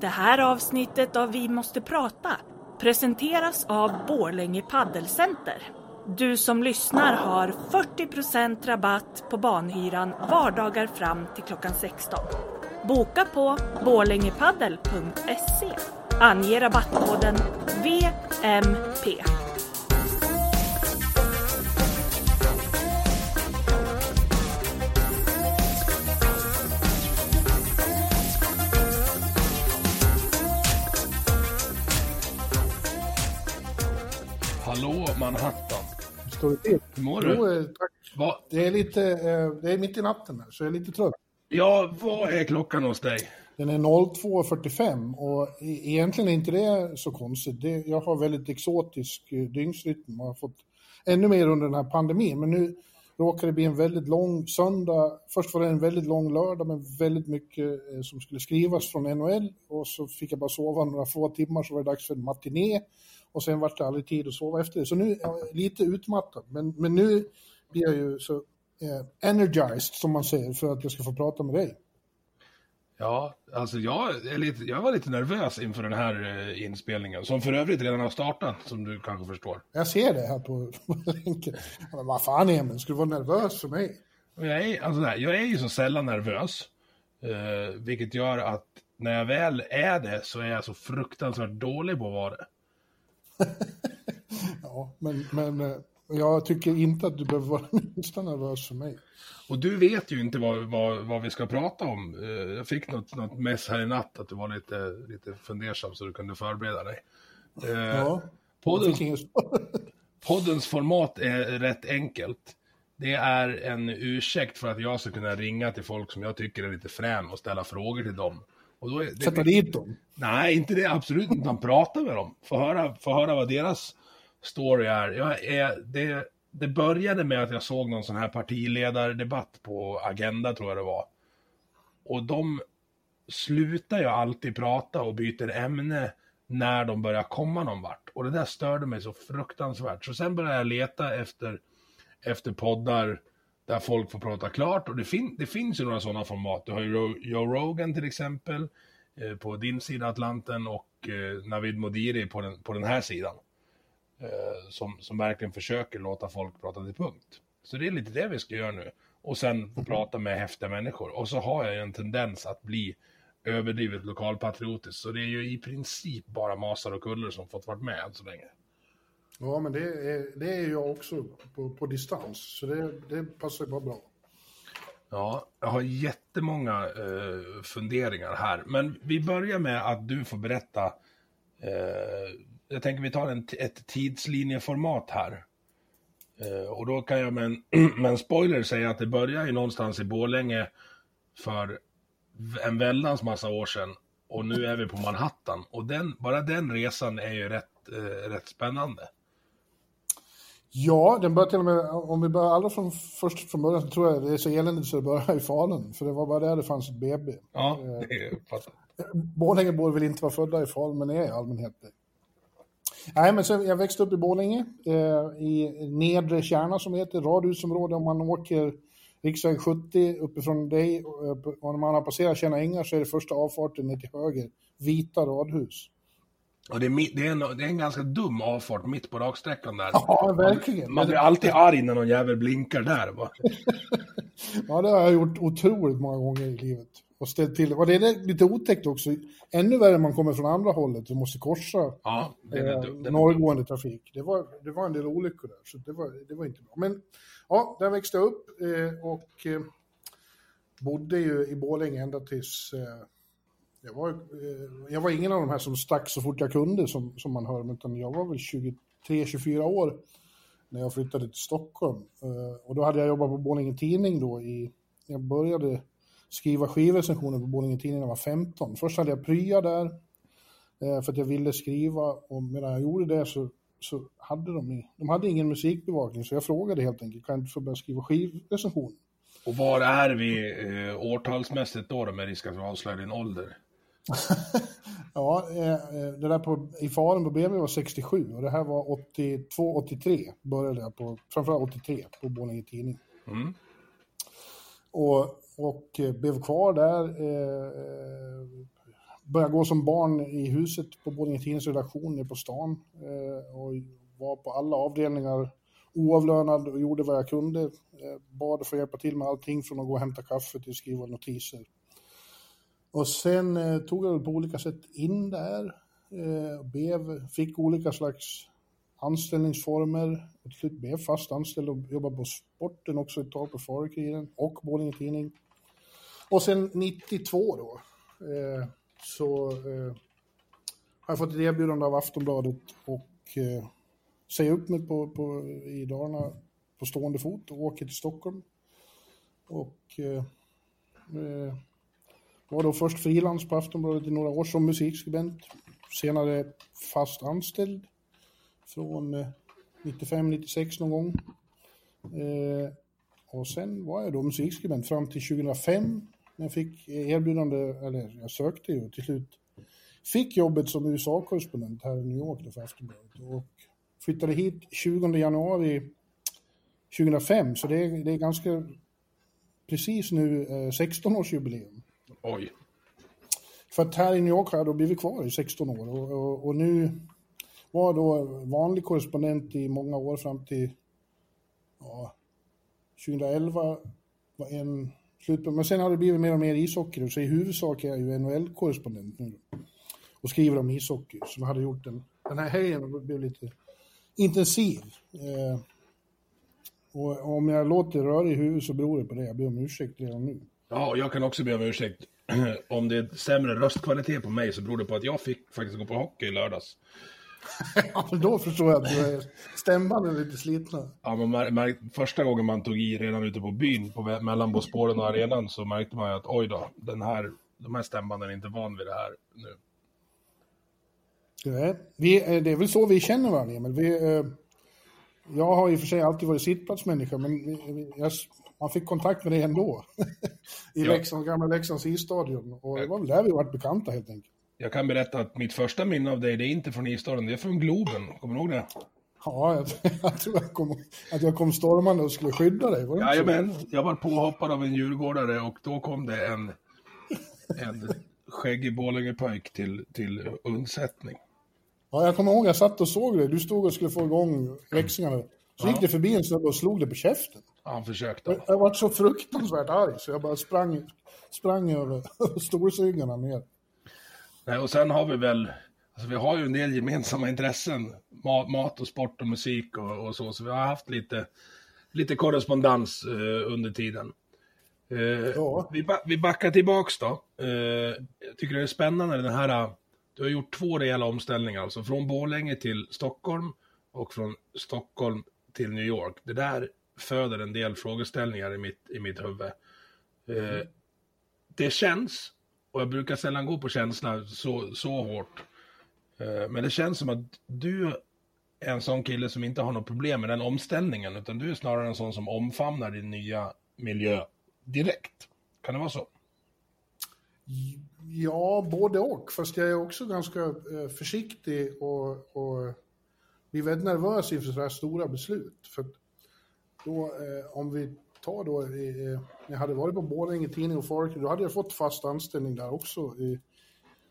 Det här avsnittet av Vi måste prata presenteras av Borlänge Paddelcenter. Du som lyssnar har 40% rabatt på banhyran vardagar fram till klockan 16. Boka på borlängepaddel.se. Ange rabattkoden VMP. Hallå Manhattan. Står det till? Hur mår du? Jo, eh, tack. Va, Det är lite, eh, det är mitt i natten här, så jag är lite trött. ja, vad är klockan hos dig? Den är 02.45 och e- egentligen är inte det så konstigt. Det, jag har väldigt exotisk eh, dygnsrytm och har fått ännu mer under den här pandemin. Men nu råkar det bli en väldigt lång söndag. Först var det en väldigt lång lördag med väldigt mycket som skulle skrivas från NHL och så fick jag bara sova några få timmar så var det dags för en matiné och sen var det aldrig tid att sova efter det. Så nu är jag lite utmattad. Men, men nu blir jag ju så eh, energized som man säger för att jag ska få prata med dig. Ja, alltså jag, är lite, jag var lite nervös inför den här eh, inspelningen, som för övrigt redan har startat, som du kanske förstår. Jag ser det här på, på länken. Men vad fan Emil, ska du vara nervös för mig? Jag är, alltså, där, jag är ju så sällan nervös, eh, vilket gör att när jag väl är det så är jag så fruktansvärt dålig på att vara det. Ja, men, men eh, jag tycker inte att du behöver vara minsta nervös för mig. Och du vet ju inte vad, vad, vad vi ska prata om. Eh, Jag fick något, något mess här i natt att du var lite, lite fundersam så du kunde förbereda dig. Eh, Ja, Podden. Poddens format är rätt enkelt. Det är en ursäkt för att jag ska kunna ringa till folk som jag tycker är lite frän och ställa frågor till dem. Och är Sätta dit dem. Nej, inte det, absolut inte. Man pratar med dem. Få höra, få höra vad deras story är. Jag är det, det började med att jag såg någon sån här partiledardebatt på Agenda, tror jag det var. Och de slutar ju alltid prata och byter ämne när de börjar komma någon vart. Och det där störde mig så fruktansvärt. Så sen började jag leta efter, efter poddar där folk får prata klart. Och det, fin det finns ju några sådana format. Du har ju Ro- Joe Rogan till exempel eh, på din sida Atlanten och eh, Navid Modiri på den, på den här sidan. Eh, som, som verkligen försöker låta folk prata till punkt. Så det är lite det vi ska göra nu. Och sen få prata med häftiga människor. Och så har jag ju en tendens att bli överdrivet lokalpatriotisk. Så det är ju i princip bara Masar och Kuller som fått vara med än så länge. Ja, men det är, det är jag också på, på distans. Så det, det passar ju bara bra. Ja, jag har jättemånga eh, funderingar här. Men vi börjar med att du får berätta. Eh, jag tänker vi tar en, ett tidslinjeformat här. Eh, och då kan jag med en, med en spoiler säga att det börjar ju någonstans i Borlänge för en väldans massa år sedan. Och nu är vi på Manhattan. Och den, bara den resan är ju rätt, eh, rätt spännande. Ja, den börjar till och med, om vi börjar allra från först från början så tror jag det är så eländigt så det börjar i Falun. För det var bara där det fanns ett BB. Ja, det är fattar. Borlängebor vill inte vara födda i Falun, men är i allmänhet det. Nej, men så jag växte upp i Borlänge, eh, i nedre Kärna som det heter, radhusområde. Om man åker riksväg 70 uppifrån dig och, och när man har passerat Tjärna ängar så är det första avfarten ner till höger, vita radhus. Och det är, det, är en, det är en ganska dum avfart mitt på raksträckan där. Ja, verkligen. Man blir alltid arg när någon jävel blinkar där. Va? Ja, det har jag gjort otroligt många gånger i livet. och ställt till Och det är lite otäckt också. Ännu värre om man kommer från andra hållet och måste korsa Ja, den är eh, är dum. norrgående trafik. Det var, det var en del olyckor där, så det var, det var inte bra. Men ja, där växte jag upp eh, och eh, bodde ju i Borlänge ända tills... Eh, jag, var, eh, jag var ingen av de här som stack så fort jag kunde, som, som man hör, utan jag var väl 23-24 år när jag flyttade till Stockholm. Eh, och då hade jag jobbat på Borlänge Tidning då i... Jag började skriva skivrecensioner på Borlänge Tidning när jag var 15. Först hade jag prya där eh, för att jag ville skriva och medan jag gjorde det så, så hade de, de hade ingen musikbevakning så jag frågade helt enkelt kan jag inte få börja skriva skivrecension? Och var är vi eh, årtalsmässigt då, då med risk att vi avslöjar din ålder? Ja, eh, eh, det där på, i Falun på BB var 67 och det här var 82, 83 började jag på, framförallt 83 på Borlänge Tidning. Mm. Och, och eh, blev kvar där. Eh, började gå som barn i huset på Borlänge Tidnings redaktion nere på stan. Eh, och var på alla avdelningar oavlönad och gjorde vad jag kunde. Eh, bad att få hjälpa till med allting från att gå och hämta kaffe till att skriva notiser. Och sen eh, tog jag väl på olika sätt in där. Eh, blev, fick olika slags anställningsformer. Och till slut blev fast anställd och jobbade på sporten också ett tag på Farekriden och Borlänge Tidning. Och sen 92 då eh, så eh, har jag fått ett erbjudande av Aftonbladet och eh, säga upp mig på, på, i Dalarna på stående fot och åker till Stockholm. Och eh, eh var då först frilans på Aftonbladet i några år som musikskribent. Senare fast anställd från eh, 95-96 någon gång. Eh, och sen var jag då musikskribent fram till 2005 när jag fick erbjudande, eller jag sökte ju till slut. Fick jobbet som USA-korrespondent här i New York då för Aftonbladet och flyttade hit 20 januari 2005 så det är, det är ganska precis nu eh, 16-årsjubileum. Oj. För att här i New York har jag då blivit kvar i 16 år och, och, och nu var då vanlig korrespondent i många år fram till ja, 2011 var en slut Men sen har det blivit mer och mer ishockey så i huvudsak är jag ju NHL-korrespondent nu och skriver om ishockey som hade gjort den, den här helgen blev lite intensiv. Eh, och om jag låter rörig i huvudet så beror det på det. Jag ber om ursäkt redan nu. Ja, och jag kan också be om ursäkt. Om det är sämre röstkvalitet på mig så beror det på att jag fick faktiskt gå på hockey i lördags. Ja, men då förstår jag att är stämbanden är lite slitna. Ja, märk, första gången man tog i redan ute på byn, på, mellan på spåren och arenan, så märkte man ju att oj då, den här, de här stämbanden är inte van vid det här nu. Nej, vi, eh, det är väl så vi känner varandra, Emil. Vi, eh, jag har i och för sig alltid varit sittplatsmänniska, men jag, man fick kontakt med dig ändå. I Ja. Leksand, gamla Leksands isstadion. Och det var väl där vi varit bekanta helt enkelt. Jag kan berätta att mitt första minne av dig, det är inte från isstaden, det är från Globen. Kommer du ihåg det? Ja, jag, jag tror jag kom, att jag kom stormande och skulle skydda dig. Var? Jajamän, jag var påhoppad av en djurgårdare och då kom det en, en skäggig Borlängepojk till, till undsättning. Ja, jag kommer ihåg jag satt och såg dig. Du stod och skulle få igång växlingarna. Så gick det förbi en snubbe och slog dig på käften. Han försökte. Jag var så fruktansvärt arg så jag bara sprang, sprang över storsyggarna ner. Nej, och sen har vi väl, alltså vi har ju en del gemensamma intressen. Mat, mat och sport och musik och, och så, så vi har haft lite, lite korrespondens eh, under tiden. Eh, Ja. vi, ba, vi backar tillbaks då. Eh, jag tycker det är spännande den här, eh, du har gjort två rejäla omställningar, alltså från Borlänge till Stockholm och från Stockholm till New York. Det där föder en del frågeställningar i mitt, i mitt huvud. Eh, det känns, och jag brukar sällan gå på känsla så, så hårt, eh, men det känns som att du är en sån kille som inte har något problem med den omställningen, utan du är snarare en sån som omfamnar din nya miljö direkt. Kan det vara så? Ja, både och. Fast jag är också ganska eh, försiktig och, och blir väldigt nervös inför så här stora beslut. För att då, eh, om vi tar då, eh, när jag hade varit på Borlänge Tidning och Folk, då hade jag fått fast anställning där också i,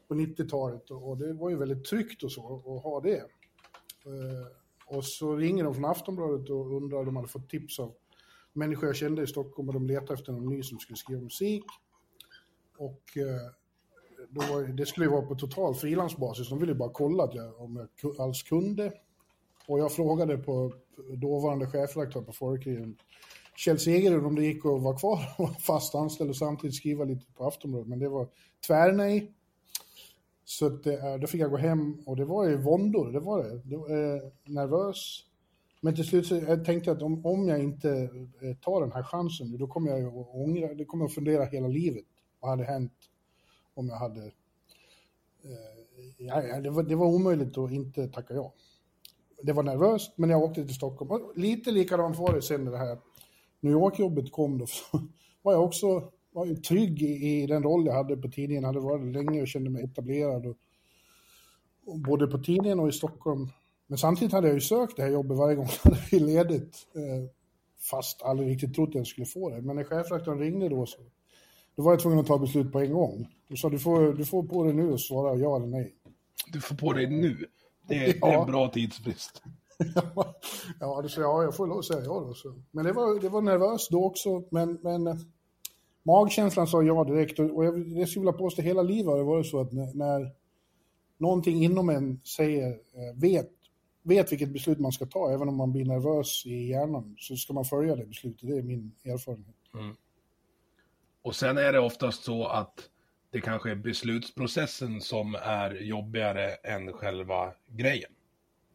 på 90-talet. Och, och det var ju väldigt tryggt och så, att ha det. Eh, och så ringer de från Aftonbladet och undrar om de hade fått tips av människor jag kände i Stockholm och de letade efter någon ny som skulle skriva musik. och eh, då var, det skulle ju vara på total frilansbasis. De ville bara kolla att jag, om jag alls kunde. Och jag frågade på dåvarande chefredaktör på Folkringen, Kjell Segerud, om det gick att vara kvar och vara fast anställd och samtidigt skriva lite på Aftonbladet. Men det var tvärnej. Så att, eh, då fick jag gå hem och det var ju våndor, det var det. det var, eh, nervös. Men till slut så jag tänkte jag att om, om jag inte eh, tar den här chansen, då kommer jag ju att ångra, det kommer jag att fundera hela livet. Vad hade hänt om jag hade... Eh, ja, det, var, det var omöjligt att inte tacka ja. Det var nervöst, men jag åkte till Stockholm. Och lite likadant var det sen när det här New York-jobbet kom då. Var jag också var ju trygg i, i den roll jag hade på tidningen. Jag hade varit länge och kände mig etablerad. Och, och både på tidningen och i Stockholm. Men samtidigt hade jag ju sökt det här jobbet varje gång jag hade ledigt. Eh, fast aldrig riktigt trott att jag skulle få det. Men när chefredaktören ringde då så då var jag tvungen att ta beslut på en gång. Du sa du får, du får på dig nu och svara ja eller nej. Du får på dig nu. Det är, Ja. en bra tidsfrist. ja, det jag, ja, jag får lov att säga ja då. Så. Men det var, det var nervöst då också, men, men eh, magkänslan sa ja direkt. Och, jag, det skulle vilja påstå hela livet har det varit så att när, när någonting inom en säger, eh, vet, vet vilket beslut man ska ta, även om man blir nervös i hjärnan, så ska man följa det beslutet. Det är min erfarenhet. Och sen är det oftast så att det kanske är beslutsprocessen som är jobbigare än själva grejen.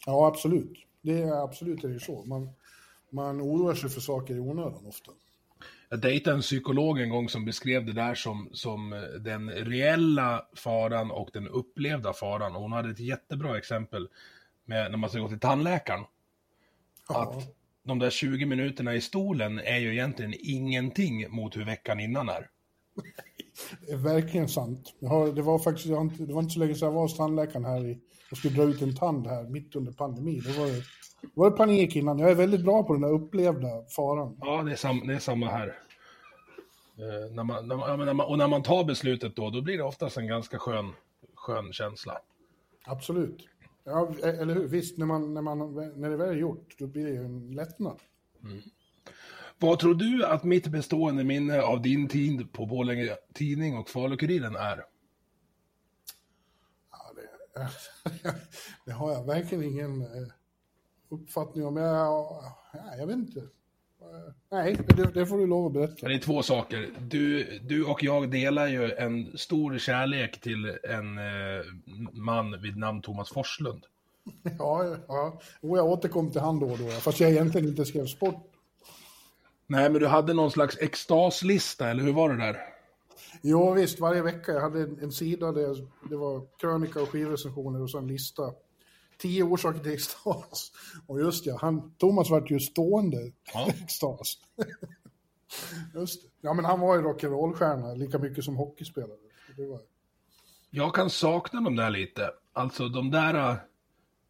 Ja, absolut. Det är absolut är det så. Man, man oroar sig för saker i onödan ofta. Jag dejtade en psykolog en gång som beskrev det där som, som den reella faran och den upplevda faran. Och hon hade ett jättebra exempel med när man ska gå till tandläkaren. Ja. Att de där 20 minuterna i stolen är ju egentligen ingenting mot hur veckan innan är. Det är verkligen sant. Har, det, var faktiskt, jag har inte, det var inte så länge sedan jag var hos tandläkaren här i, och skulle dra ut en tand här mitt under pandemin. Då var det, då var det panik innan. Jag är väldigt bra på den där upplevda faran. Ja, det är, sam, det är samma här. Eh, när man, när man, när man, och när man tar beslutet då, då blir det oftast en ganska skön, skön känsla. Absolut. Ja, eller hur? Visst, när, man, när, man, när det väl är gjort, då blir det ju en lättnad. Vad tror du att mitt bestående minne av din tid på Borlänge Tidning och Falu-Kuriren är? Ja, det, det har jag verkligen ingen eh, uppfattning om. Jag, ja, jag vet inte. Eh, Nej, det, det får du lov att berätta. Det är två saker. Du, du och jag delar ju en stor kärlek till en eh, man vid namn Thomas Forslund. Ja, ja. Och jag återkom till han då och då, fast jag egentligen inte skrev sport. Nej, men du hade någon slags extaslista, eller hur var det där? Jo, visst, varje vecka. Jag hade en, en sida där jag- det var krönika och skivrecensioner och så en lista. Tio orsaker till extas. Och just ja, han, Thomas vart ju stående Ja. extas. just det. Ja, men han var ju rock'n'roll-stjärna lika mycket som hockeyspelare. Det var... Jag kan sakna dem där lite. Alltså de där,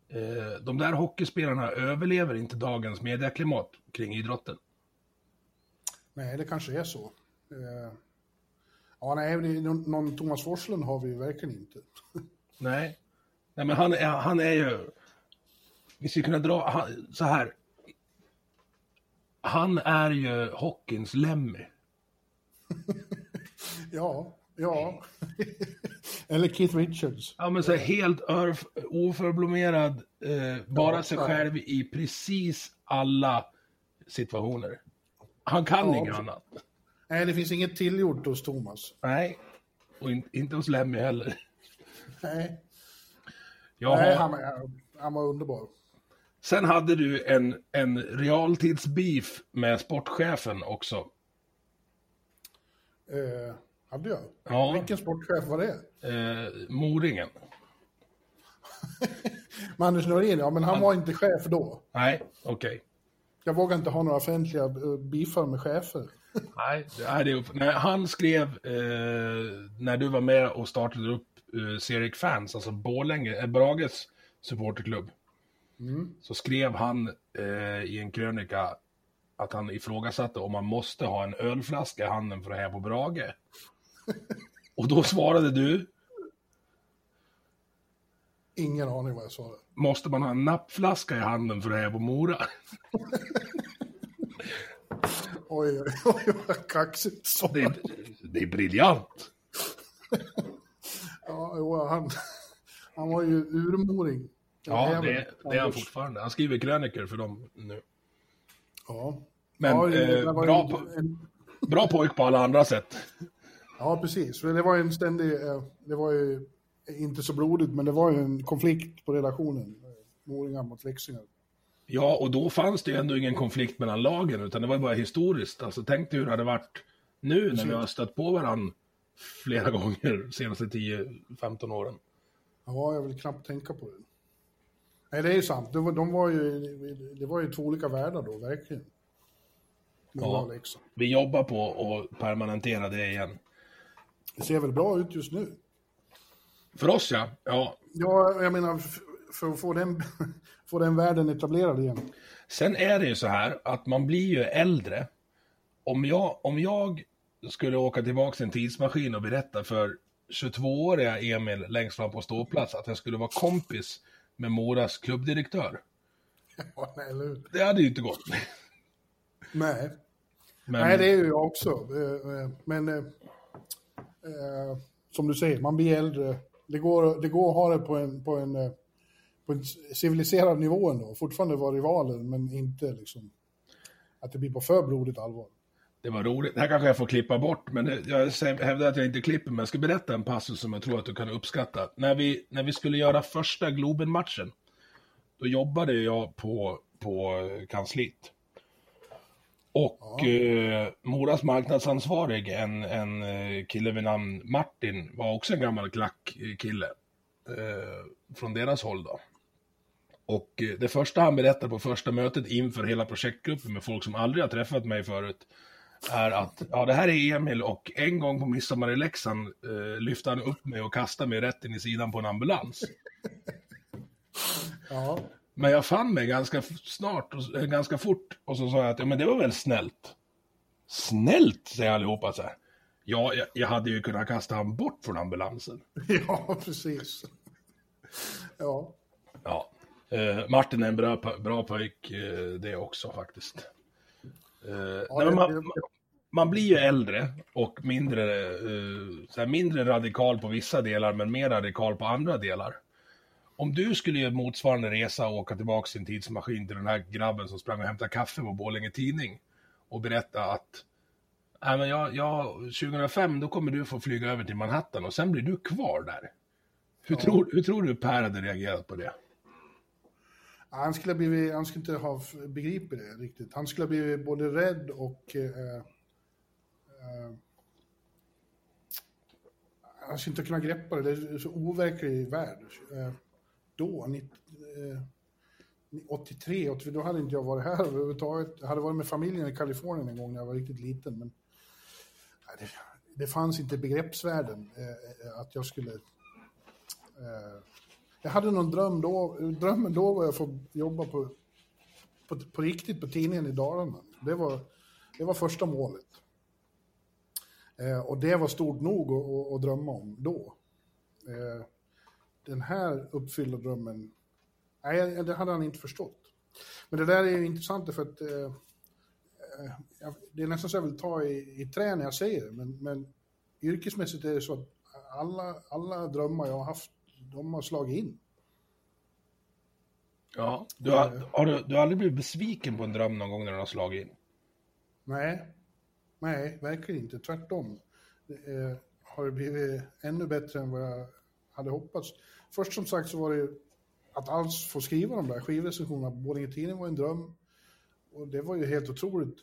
eh, de där hockeyspelarna överlever inte dagens medieklimat kring idrotten. Nej, det kanske är så. Eh, Ja, nej, någon, Thomas Forslund har vi ju verkligen inte. Nej. Nej, men han är, han är ju... Vi skulle kunna dra han, så här. Han är ju hockeyns Lemmy. Ja, ja. Eller Keith Richards. Ja, men så här, helt örf, oförblommerad, eh, bara Ja, sig själv i precis alla situationer. Han kan Ja, inget annat. Nej, det finns inget tillgjort hos Thomas. Nej. Och in, inte hos Lemmy heller. Nej, Jag nej har, han, han var underbar. Sen hade du en, en realtidsbeef med sportchefen också. Eh, hade jag? Ja. Vilken sportchef var det? Eh, Moringen. Magnus Norén, ja men han var inte chef då. Nej, okej. Jag vågar inte ha några offentliga eh, beefar med chefer. Nej, det är. Nej, han skrev, eh, när du var med och startade upp eh, Serik Fans, alltså Borlänge, eh, Brages supporterklubb, så skrev han eh, i en krönika att han ifrågasatte om man måste ha en ölflaska i handen för att heja på Brage. och då svarade du, Ingen aning vad jag sa. måste man ha en nappflaska i handen för att på Mora? Oj, oj, oj, vad kaxigt. Så. Det är, det är briljant. jo, han, han var ju urmoring. Ja, det, det är han fortfarande. Han skriver krönikor för dem nu. Ja. Men ja, eh, var ju bra, po- bra pojk på alla andra sätt. Ja, precis. Det var ju en ständig, det var ju inte så blodigt, men det var ju en konflikt på relationen. Moringar mot växlingar. Ja, och då fanns det ju ändå ingen konflikt mellan lagen, utan det var ju bara historiskt. Alltså, tänk dig hur det hade varit nu när vi har stött på varandra flera gånger de senaste 10-15 åren. Ja, jag vill knappt tänka på det. Nej, det är ju sant. De var, de var ju, det var ju två olika världar då, verkligen. Ja. Leksand. Vi jobbar på att permanentera det igen. Det ser väl bra ut just nu. För oss ja, ja. Ja, jag menar, för att få den, få den världen etablerad igen. Sen är det ju så här att man blir ju äldre. Om jag, om jag skulle åka tillbaka till en tidsmaskin och berätta för 22-åriga Emil längst fram på ståplats att jag skulle vara kompis med Moras klubbdirektör. Ja, nej, eller hur? Det hade ju inte gått. Nej. Men, Nej, det är ju jag också. Eh, eh, Men eh, som du säger, man blir äldre. Det går, det går att ha det på en, på en, eh, på en civiliserad nivå ändå. Fortfarande vara rivaler, men inte liksom att det blir på för blodigt allvar. Det var roligt. Det här kanske jag får klippa bort, men jag hävdar att jag inte klipper, men jag ska berätta en passus som jag tror att du kan uppskatta. När vi, när vi skulle göra första Globen-matchen, då jobbade jag på, på kansliet. Och eh, Moras marknadsansvarig, en, en eh, kille vid namn Martin, var också en gammal klackkille. Eh, från deras håll då. Och eh, det första han berättar på första mötet inför hela projektgruppen med folk som aldrig har träffat mig förut är att ja, det här är Emil och en gång på midsommar i Leksand eh, lyfte han upp mig och kastade mig rätt in i sidan på en ambulans. Ja, Men jag fann mig ganska snart, och, eh, ganska fort och så sa jag att ja, men det var väl snällt. Snällt, säger allihopa så här. Ja, jag, jag hade ju kunnat kasta han bort från ambulansen. ja precis. Ja, Ja. Eh, Martin är en bra, bra pojk eh, det också faktiskt. Eh, nej, men det- man, det- man blir ju äldre och mindre, eh, mindre radikal på vissa delar men mer radikal på andra delar. Om du skulle göra motsvarande resa och åka tillbaka till en tidsmaskin till den här grabben som sprang och hämtade kaffe på Borlänge Tidning och berätta att Nej, men jag, jag, 2005 då kommer du få flyga över till Manhattan och sen blir du kvar där. Hur, tror, hur tror du Per hade reagerat på det? han skulle, blivit, han skulle inte ha begripit det riktigt. Han skulle ha blivit både rädd och... Eh, eh, han skulle inte kunna greppa det. Det är så overklig värld. Eh, då, 90, eh, 83, då hade inte jag varit här överhuvudtaget. Jag hade varit med familjen i Kalifornien en gång när jag var riktigt liten. Men det, det fanns inte begreppsvärlden eh, eh, att jag skulle... Eh, jag hade någon dröm då. Drömmen då var jag få jobba på, på, på riktigt på tidningen i Dalarna. Det var, det var första målet. Eh, och det var stort nog att, att, att drömma om då. Eh, den här uppfyllda drömmen, nej, det hade han inte förstått. Men det där är ju intressant för att eh, eh, det är nästan så jag vill ta i, i trä när jag säger det, men, men yrkesmässigt är det så att alla, alla drömmar jag har haft, de har slagit in. Ja. Du har, har du, du har aldrig blivit besviken på en dröm någon gång när den har slagit in? Nej, nej, verkligen inte. Tvärtom. Det, eh, har det blivit ännu bättre än vad jag hade hoppats. Först som sagt så var det ju att alls få skriva de där skivrecensionerna på Borlänge Tidning var en dröm. Och det var ju helt otroligt.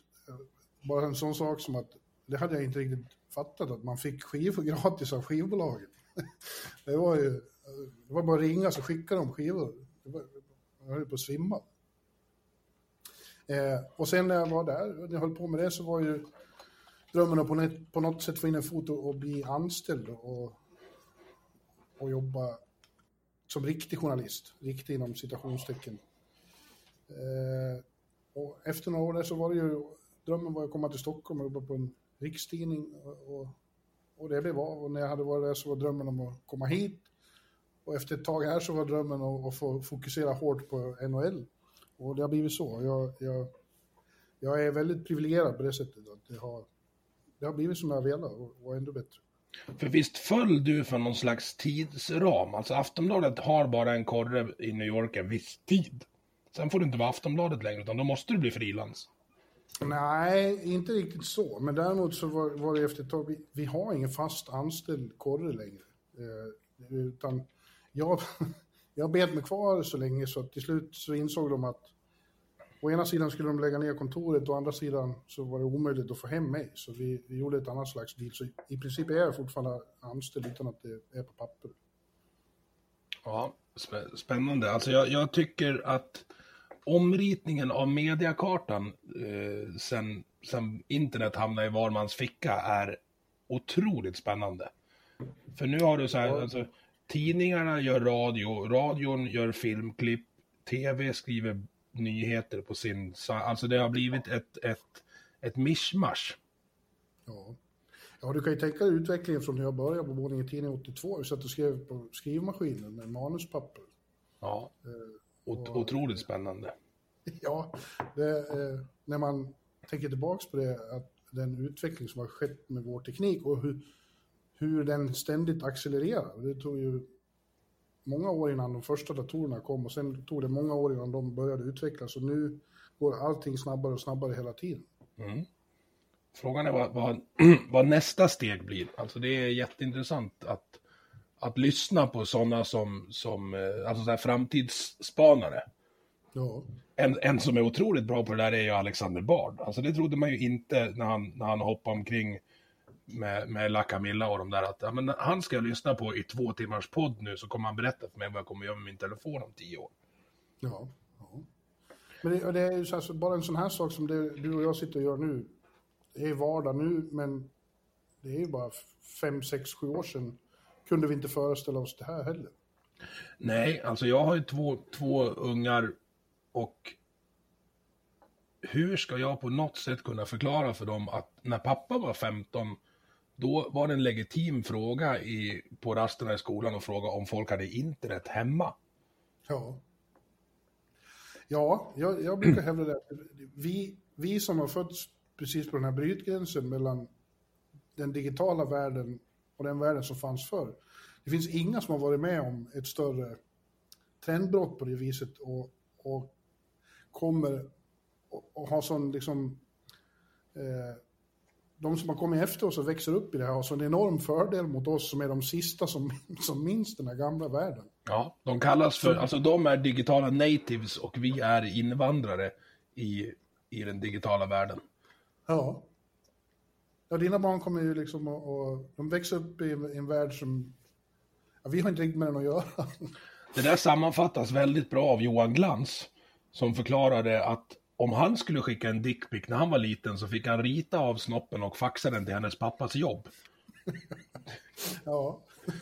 Bara en sån sak som att det hade jag inte riktigt fattat att man fick skivor gratis av skivbolaget. Det var ju, det var bara att ringa så skickade de skivor. Det var, jag höll på att svimma. Eh, och sen när jag var där, när jag höll på med det, så var ju drömmen att på, på något sätt få in en fot och, och bli anställd och, och jobba som riktig journalist, riktig inom citationstecken. Eh, och efter några år där så var det ju, drömmen var att komma till Stockholm och jobba på en rikstidning och, och, och det blev av. Och när jag hade varit där så var drömmen om att komma hit. Och efter ett tag här så var drömmen att, att få fokusera hårt på NHL. Och det har blivit så. Jag, jag, jag är väldigt privilegierad på det sättet. Att det, har, det har blivit som jag velat och, och ändå bättre. För visst föll du för någon slags tidsram? Alltså Aftonbladet har bara en korre i New York en viss tid. Sen får du inte vara Aftonbladet längre, utan då måste du bli frilans. Nej, inte riktigt så. Men däremot så var, var det efter ett tag, vi, vi har ingen fast anställd korre längre. Eh, utan jag, jag bet mig kvar så länge så till slut så insåg de att å ena sidan skulle de lägga ner kontoret och å andra sidan så var det omöjligt att få hem mig. Så vi, vi gjorde ett annat slags deal. Så i princip är jag fortfarande anställd utan att det är på papper. Ja, spä- spännande. Alltså jag, jag tycker att omritningen av mediakartan eh, sen, sen internet hamnade i var mans ficka är otroligt spännande. För nu har du så här, alltså, tidningarna gör radio, radion gör filmklipp, tv skriver nyheter på sin... Alltså det har blivit ett, ett, ett mischmasch. Ja. ja, du kan ju tänka dig utvecklingen från när jag började på Borlänge Tidning 82. Vi satt och skrev på skrivmaskinen med manuspapper. Ja. Ot- otroligt spännande. Ja, det, eh, när man tänker tillbaks på det, att den utveckling som har skett med vår teknik och hur, hur den ständigt accelererar. Det tog ju många år innan de första datorerna kom och sen tog det många år innan de började utvecklas och nu går allting snabbare och snabbare hela tiden. Frågan är vad, vad, vad nästa steg blir. Alltså det är jätteintressant att, att lyssna på sådana som, som eh, alltså så här framtidsspanare. Ja, En, en som är otroligt bra på det där är ju Alexander Bard. Alltså det trodde man ju inte när han, när han hoppade omkring med, med La Camilla och de där. Att ja, men han ska jag lyssna på i två timmars podd nu så kommer han berätta för mig vad jag kommer göra med min telefon om tio år. ja. ja. Men det, det är ju så här, så bara en sån här sak som det, du och jag sitter och gör nu. Det är vardag nu, men det är ju bara fem, sex, sju år sedan kunde vi inte föreställa oss det här heller. Nej, alltså jag har ju två, två ungar och hur ska jag på något sätt kunna förklara för dem att när pappa var 15 då var det en legitim fråga i, på rasterna i skolan och fråga om folk hade internet hemma. Ja. Ja, jag, jag brukar hävda det. att Vi, vi som har fötts precis på den här brytgränsen mellan den digitala världen och den världen som fanns förr. Det finns inga som har varit med om ett större trendbrott på det viset och, och kommer och, och har sån liksom eh, de som har kommit efter oss och växer upp i det här har så en enorm fördel mot oss som är de sista som, som minns den här gamla världen. Ja, de kallas för, alltså de är digitala natives och vi är invandrare i, i den digitala världen. Ja. Ja, dina barn kommer ju liksom och, och de växer upp i en, värld som, ja, vi har inte riktigt med den att göra. Det där sammanfattas väldigt bra av Johan Glans, som förklarade att om han skulle skicka en dickpic när han var liten så fick han rita av snoppen och faxa den till hennes pappas jobb. Ja.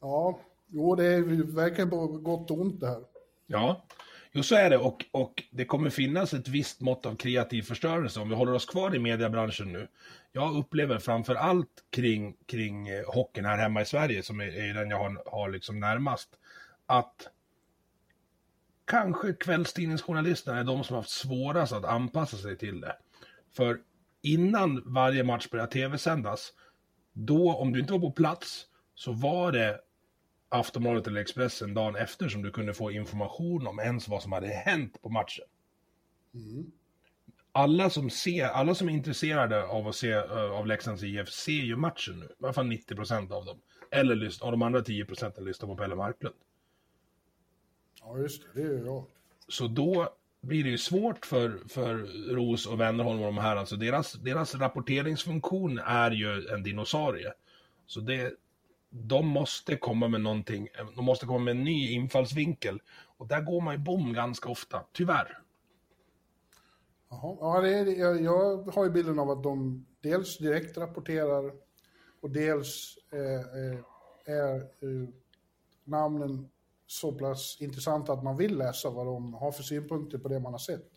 Ja, jo det är verkligen på gott och ont det här. Ja, jo så är det och, och det kommer finnas ett visst mått av kreativ förstörelse om vi håller oss kvar i mediebranschen nu. Jag upplever framför allt kring, kring eh, hockeyn här hemma i Sverige, som är, är den jag har, har liksom närmast, att kanske kvällstidningsjournalisterna är de som har haft svårast att anpassa sig till det. För innan varje match började tv-sändas, då om du inte var på plats, så var det Aftonbladet eller Expressen dagen efter som du kunde få information om ens vad som hade hänt på matchen. Alla som ser, alla som är intresserade av att se eh, av Leksands IF ser ju matchen nu. I alla fall 90% av dem. Eller lyssnar, av de andra 10% lyssnar på Pelle Marklund. Ja, just det, det gör jag. Så då blir det ju svårt för, för Ros och Wennerholm och de här. Alltså deras, deras rapporteringsfunktion är ju en dinosaurie. Så det, de måste komma med någonting, de måste komma med en ny infallsvinkel. Och där går man ju bom ganska ofta, tyvärr. Jaha. Ja, det är, jag, jag har ju bilden av att de dels direkt rapporterar och dels eh, eh, är eh, namnen så pass intressanta att man vill läsa vad de har för synpunkter på det man har sett.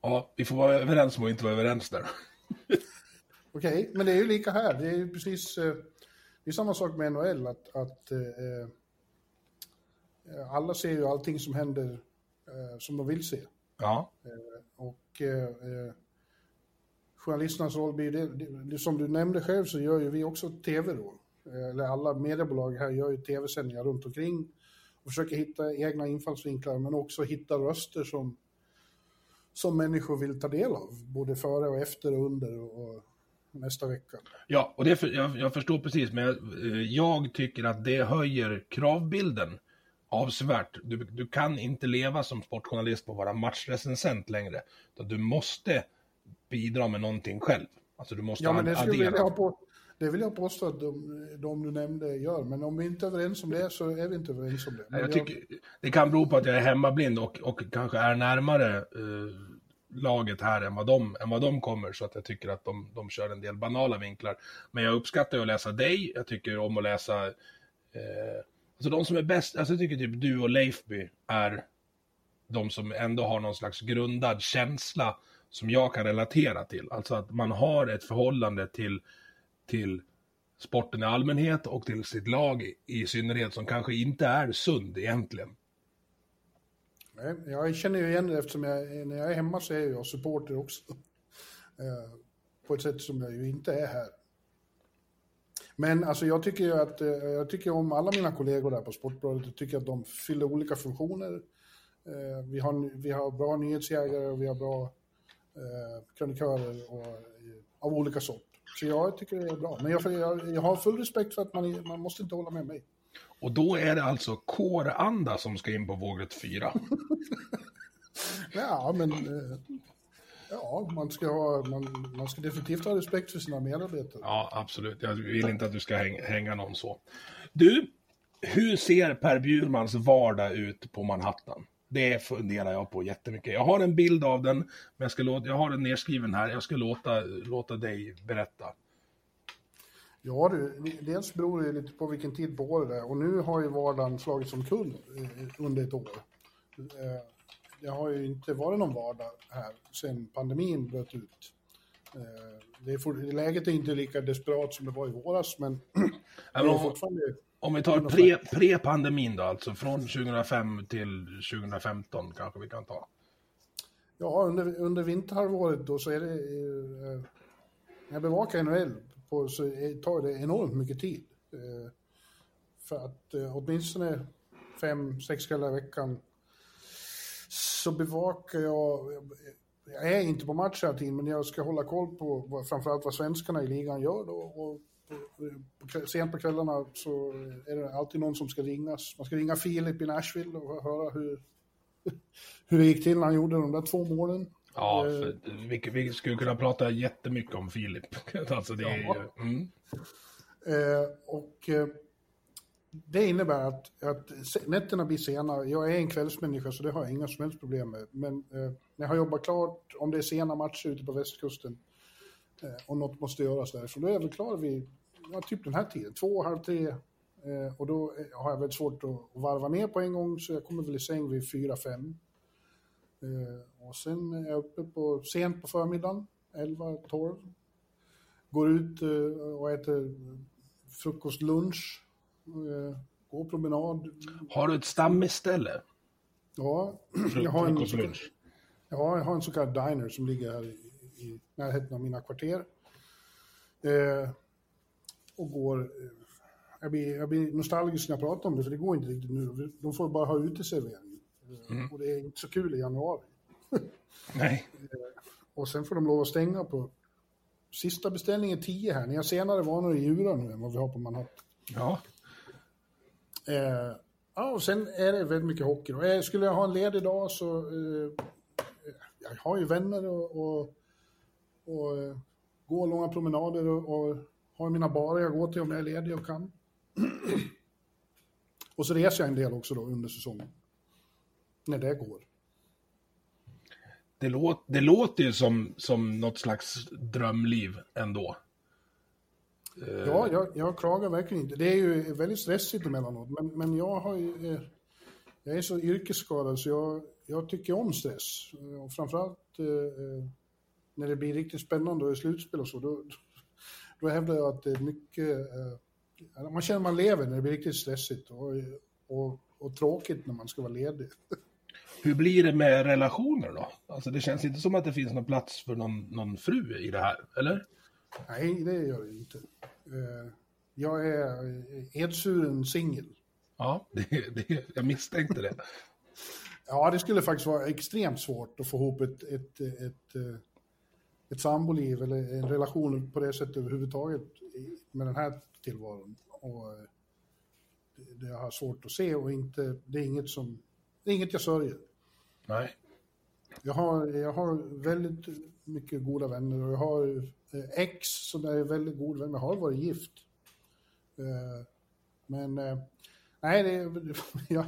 Ja, vi får vara överens om att inte vara överens där. Okej, men det är ju lika här. Det är ju precis eh, det är samma sak med NHL, att, att eh, eh, alla ser ju allting som händer eh, som de vill se. Ja, Och eh, eh, journalisternas roll blir det, det, det, som du nämnde själv så gör ju vi också tv då. Eller alla mediebolag här gör ju tv-sändningar runt omkring och försöker hitta egna infallsvinklar men också hitta röster som, som människor vill ta del av, både före och efter och under och nästa vecka. Ja, och det, för- jag, jag förstår precis, men jag, eh, jag tycker att det höjer kravbilden avsevärt. Du, du kan inte leva som sportjournalist på att vara matchrecensent längre. Utan du måste bidra med någonting själv. Alltså du måste Ja, men det skulle addera. jag på, det vill jag påstå att de, de du nämnde gör, men om vi inte är överens om det så är vi inte överens om det. Men Jag tycker, det kan bero på att jag är hemmablind och, och kanske är närmare eh, laget här än vad, de, än vad de kommer. Så att jag tycker att de, de kör en del banala vinklar. Men jag uppskattar att läsa dig. Jag tycker om att läsa... Eh, alltså de som är bäst, alltså jag tycker typ du och Leifby är de som ändå har någon slags grundad känsla som jag kan relatera till. Alltså att man har ett förhållande till, till sporten i allmänhet och till sitt lag i, i synnerhet som kanske inte är sund egentligen. Jag känner ju igen det eftersom jag, när jag är hemma så är jag supporter också. Eh, på ett sätt som jag ju inte är här. Men alltså jag tycker ju att, eh, jag tycker om alla mina kollegor där på Sportbladet. Jag tycker att de fyller olika funktioner. Eh, vi, har, vi har bra nyhetsjägare och vi har bra eh, krönikörer och, eh, av olika sort. Så jag tycker det är bra. Men jag, jag, jag har full respekt för att man, man måste inte hålla med mig. Och då är det alltså kåranda som ska in på vågrätt 4. Ja, men eh, ja, man ska, ha, man, man ska definitivt ha respekt för sina medarbetare. Ja, absolut. Jag vill inte att du ska häng, hänga någon så. Du, hur ser Per Bjurmans vardag ut på Manhattan? Det funderar jag på jättemycket. Jag har en bild av den, men jag, ska låta, jag har den nedskriven här. Jag ska låta, låta dig berätta. Ja du, dels beror det lite på vilken tid på året det är och nu har ju vardagen slagits omkull eh, under ett år. Eh, Det har ju inte varit någon vardag här sedan pandemin bröt ut. Eh, Det är läget är inte lika desperat som det var i våras, men Ja, det men är fortfarande... om vi tar pre, pre-pandemin då, alltså från 2005 till 2015 kanske vi kan ta. Ja, under, under vinterhalvåret då så är det... Eh, när jag bevakar NHL på, så tar det enormt mycket tid. Eh, för att eh, åtminstone fem, sex kvällar i veckan så bevakar jag... Jag är inte på match hela tiden, men jag ska hålla koll på framförallt vad svenskarna i ligan gör då. Och på, sent på kvällarna så är det alltid någon som ska ringas. Man ska ringa Filip i Nashville och höra hur, hur det gick till när han gjorde de där två målen. Ja, Eh, för vi, vi skulle kunna prata jättemycket om Filip. Alltså det är Ja. mm. Eh, och eh, det innebär att, att nätterna blir sena. Jag är en kvällsmänniska så det har jag inga som helst problem med. Men eh, när jag har jobbat klart, om det är sena matcher ute på västkusten eh, och något måste göras därifrån, då är jag väl klar vid ja, typ den här tiden, två, halv tre. Eh, och då eh, har jag väldigt svårt att, varva ner på en gång så jag kommer väl i säng vid fyra, fem. Eh, och sen är jag uppe på, sent på förmiddagen, 11, 12. Går ut och äter frukost, lunch, går promenad. Har du ett stammisställe? Ja, jag har, en, lunch. ja, jag har en så kallad diner som ligger här i, i närheten av mina kvarter. Eh, och går... Eh, jag, blir, jag blir nostalgisk när jag pratar om det, för det går inte riktigt nu. De får bara ha uteservering. Eh, Och det är inte så kul i januari. Nej. Och sen får de lov att stänga på... Sista beställningen 10 här. Ni har senare vanor i Djura nu än vad vi har på Manhattan. Ja. Eh, ja, och sen är det väldigt mycket hockey. Och, eh, skulle jag ha en ledig dag så... Eh, jag har ju vänner och, och, och eh, går långa promenader och, och har mina barer jag går till om jag är ledig och kan. och så reser jag en del också då under säsongen. När det går. Det, låt, det låter ju som, som något slags drömliv ändå. Eh, Ja, jag, jag klagar verkligen inte. Det är ju väldigt stressigt emellanåt, men, men jag har ju... Eh, jag är så yrkesskadad så jag, jag tycker om stress. Och framförallt eh, eh, när det blir riktigt spännande och är slutspel och så, då, då hävdar jag att det är mycket... Eh, man känner man lever när det blir riktigt stressigt och, och, och tråkigt när man ska vara ledig. hur blir det med relationer då? Alltså det känns inte som att det finns någon plats för någon, någon fru i det här, eller? Nej, det gör det inte. Eh, jag är edsvuren singel. Ja, det, det, jag misstänkte det. Ja, det skulle faktiskt vara extremt svårt att få ihop ett, ett, ett, ett, ett samboliv eller en relation på det sättet överhuvudtaget med den här tillvaron. Och det, det har jag svårt att se och inte, det är inget som, det är inget jag sörjer. Nej. Jag har, jag har väldigt mycket goda vänner och jag har ex som är väldigt god vän, jag har varit gift. Men nej, det, jag,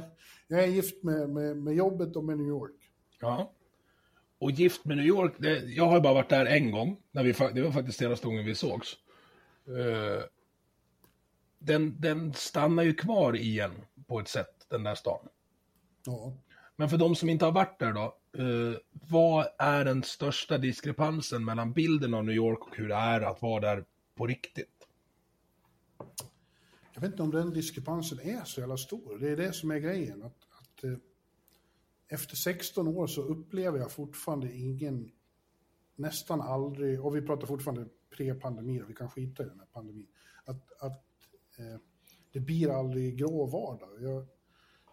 jag är gift med, med, med jobbet och med New York. Ja. Och gift med New York, det, jag har bara varit där en gång. När vi, det var faktiskt senaste gången vi sågs. Uh, den, den stannar ju kvar i en på ett sätt, den där stan. Ja. Men för de som inte har varit där då, uh, vad är den största diskrepansen mellan bilden av New York och hur det är att vara där på riktigt? Jag vet inte om den diskrepansen är så jävla stor. Det är det som är grejen. Att, att eh, efter 16 år så upplever jag fortfarande ingen, nästan aldrig, och vi pratar fortfarande pre-pandemi, vi kan skita i den här pandemin, att, att eh, det blir aldrig grå vardag. Jag,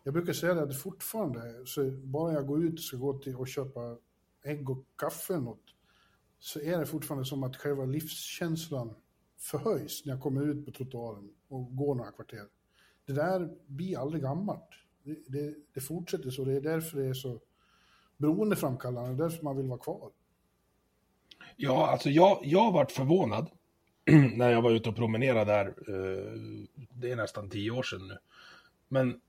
jag brukar säga det att fortfarande, så bara jag går ut och ska gå till och köpa ägg och kaffe något, så är det fortfarande som att själva livskänslan förhöjs när jag kommer ut på trottoaren och går några kvarter. Det där blir aldrig gammalt. Det, det, fortsätter så, det är därför det är så beroendeframkallande, det är därför man vill vara kvar. Ja, alltså jag, jag varit förvånad när jag var ute och promenerade där, det är nästan tio år sedan nu. Men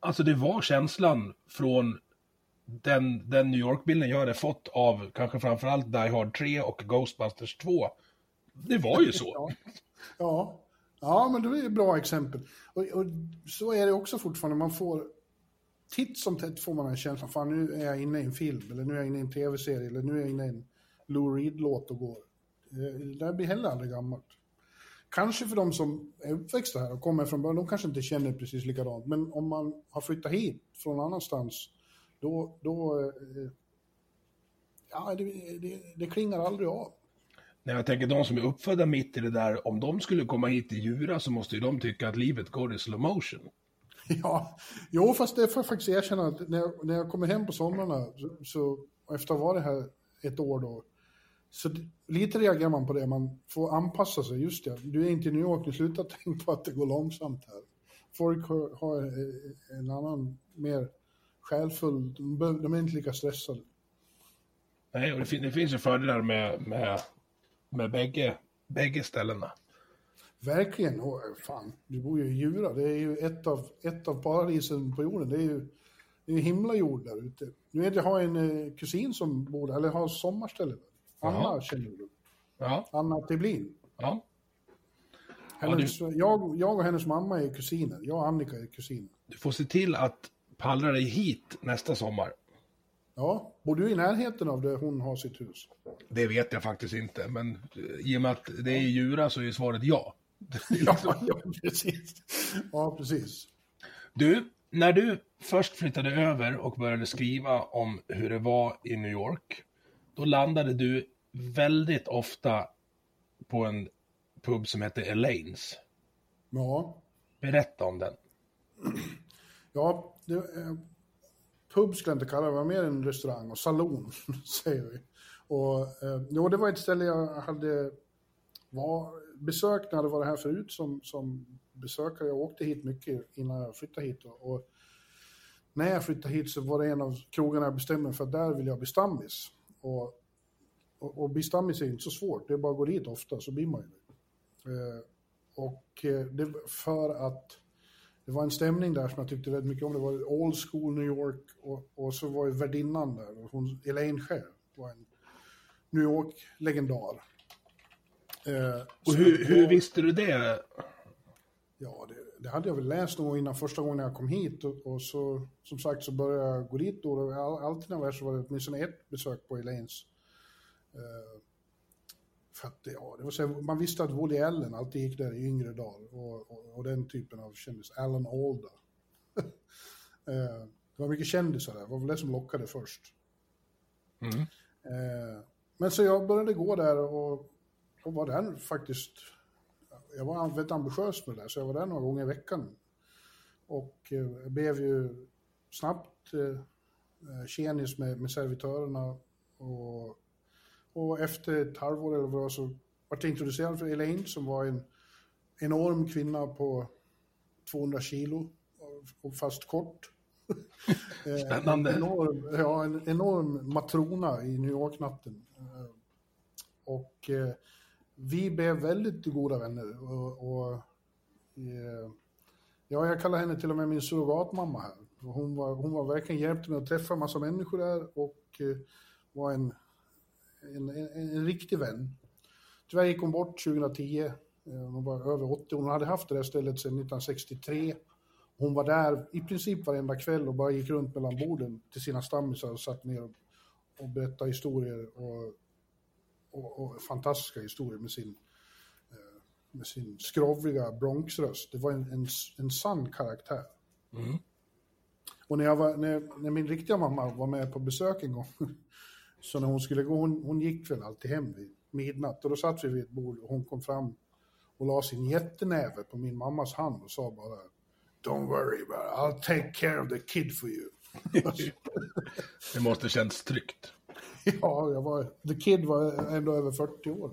alltså det var känslan från den, den New York-bilden jag hade fått av kanske framförallt Die Hard 3 och Ghostbusters 2 det var ju så. ja. ja ja, men det är ett bra exempel. Och, och, så är det också fortfarande. Man får titt som tätt får man en känsla, fan nu är jag inne i en film, eller nu är jag inne i en tv-serie, eller nu är jag inne i en Lou Reed-låt och går. Eh, det där blir heller aldrig gammalt. Kanske för de som är uppväxta här och kommer från början, de kanske inte känner precis likadant. Men om man har flyttat hit från annanstans, då, då eh, ja, det, det, det klingar aldrig av. Nej, jag tänker de som är uppfödda mitt i det där, om de skulle komma hit till Djura så måste ju de tycka att livet går i slow motion. Ja, jo fast det får jag faktiskt erkänna att när jag, när jag kommer hem på somrarna, så, så efter att ha varit här ett år då, så lite reagerar man på det, man får anpassa sig, just det, du är inte i New York, nu sluta tänka på att det går långsamt här. Folk har, har en annan, mer själfull, de är inte lika stressade. Nej, och det, fin det finns ju fördelar med, med med bägge, bägge ställena. Verkligen. Fan, du bor ju i Djura. Det är ju ett av, ett av paradisen på jorden. Det är ju det är himlajord där ute. Nu vet jag har en eh, kusin som bor där, eller har sommarställe där. Anna Aha. känner du. Ja. Anna Teblin. Ja. Hennes, ja, du... jag, jag och hennes mamma är kusiner. Jag och Annika är kusiner. Du får se till att pallra dig hit nästa sommar. Ja, bor du i närheten av där hon har sitt hus? Det vet jag faktiskt inte, men i och med att det är djura så är svaret ja. ja, ja, precis. Ja, precis. Du, när du först flyttade över och började skriva om hur det var i New York, då landade du väldigt ofta på en pub som hette Elaine's. Ja. Berätta om den. Ja, det, eh, pub skulle jag inte kalla det, det var mer en restaurang och salon, säger vi. Och, eh, jo, det var ett ställe jag hade var, besökt när jag hade varit här förut som, som besökare. Jag åkte hit mycket innan jag flyttade hit. Och, och när jag flyttade hit så var det en av krogarna jag bestämde mig för att där vill jag bli stammis. Och, och, och bli stammis är inte så svårt, det är bara att gå dit ofta så blir man ju det. Eh, och eh, det för att det var en stämning där som jag tyckte väldigt mycket om. Det var old school New York och, och så var ju värdinnan där, och hon, Elaine själv, var en New York-legendar. Eh, och hur, hur visste du det? Ja, det, det, hade jag väl läst någon gång innan första gången jag kom hit och, och så som sagt så började jag gå dit då. Och all, alltid när jag var här så var det åtminstone ett besök på Elaines. Eh, för att ja, det var så, man visste att Woody Allen alltid gick där i yngre dagar och, och, och den typen av kändis, Alan Alda. Eh, det var mycket kändisar där, det var väl det som lockade först. Mm. Eh, men så jag började gå där och, och var där faktiskt. Jag var väldigt ambitiös med det där, så jag var där några gånger i veckan. Och eh, blev ju snabbt tjenis med, med servitörerna. Och, och efter ett halvår eller vad så var jag introducerad för Elaine som var en enorm kvinna på 200 kilo, och fast kort. Eh, Spännande. en enorm, ja, en enorm matrona i New York-natten. Eh, och eh, vi blev väldigt goda vänner. Och, och ja, jag kallar henne till och med min surrogatmamma här. Hon var, hon var verkligen hjälpte mig att träffa en massa människor där och var en, en, en, en riktig vän. Tyvärr gick hon bort 2010. Hon var över 80. Hon hade haft det där stället sedan 1963. Hon var där i princip varenda kväll och bara gick runt mellan borden till sina stammisar och satt ner och berättade historier och, och, och fantastiska historier med sin, eh, med sin skrovliga Bronxröst. Det var en, en, en sann karaktär. Mm. Och när, var, när, när, min riktiga mamma var med på besök en gång, så när hon skulle gå, hon, hon gick väl alltid hem vid midnatt och då satt vi vid ett bord och hon kom fram och la sin jättenäve på min mammas hand och sa bara Don't worry about it. I'll take care of the kid for you. det måste känns tryggt. Ja, jag var, the kid var ändå över 40 år.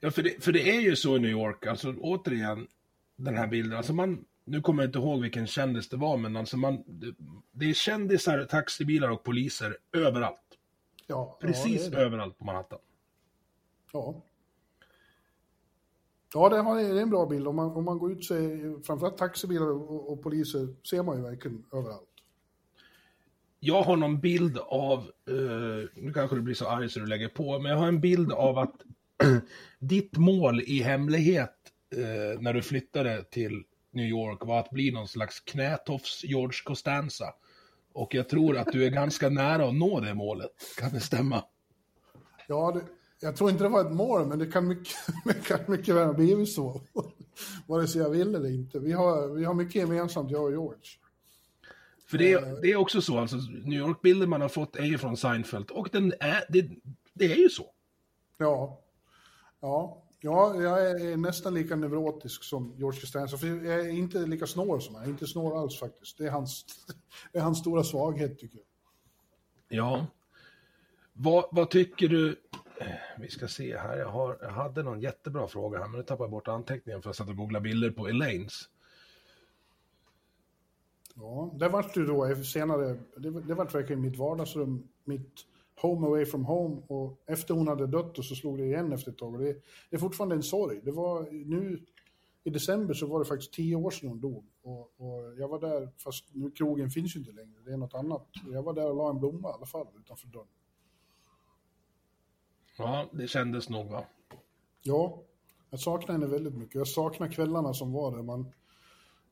Ja, för det, för det är ju så i New York, alltså återigen, den här bilden, alltså man, nu kommer jag inte ihåg vilken kändis det var, men alltså man, det, det är kändisar, taxibilar och poliser överallt. Ja, Precis ja, det det. överallt på Manhattan. Ja. Ja, det är en bra bild. Om man, om man går ut sig, framförallt taxibilar och, och poliser, ser man ju verkligen överallt. Jag har någon bild av, uh, nu kanske du blir så arg så du lägger på, men jag har en bild av att ditt mål i hemlighet uh, när du flyttade till New York var att bli någon slags knätofs George Costanza. Och jag tror att du är ganska nära att nå det målet. Kan det stämma? Ja, det, jag tror inte det var ett mål, men det kan mycket, kan mycket väl ha blivit så. Vare sig jag vill eller inte. Vi har, vi har mycket gemensamt, jag och George. För det är, eh. det är också så, alltså New York-bilden man har fått är ju från Seinfeld och den är, det, det är ju så. Ja. Ja, ja, jag är nästan lika neurotisk som George Costanza, för jag är inte lika snår som han, jag är inte snår alls faktiskt. Det är hans, det är hans stora svaghet tycker jag. Ja. Vad, vad tycker du, vi ska se här, jag, har, jag hade någon jättebra fråga här, men nu tappade jag bort anteckningen för att jag satt och googlade bilder på Elaines. Ja, det vart ju då senare, det, det vart verkligen mitt vardagsrum, mitt home away from home och efter hon hade dött och så slog det igen efter ett tag och det, det är fortfarande en sorg. Det var nu i december så var det faktiskt tio år sedan hon dog och, och jag var där, fast nu krogen finns ju inte längre, det är något annat. Jag var där och la en blomma i alla fall utanför dörren. Ja, det kändes nog va? Ja, jag saknar henne väldigt mycket. Jag saknar kvällarna som var där. Man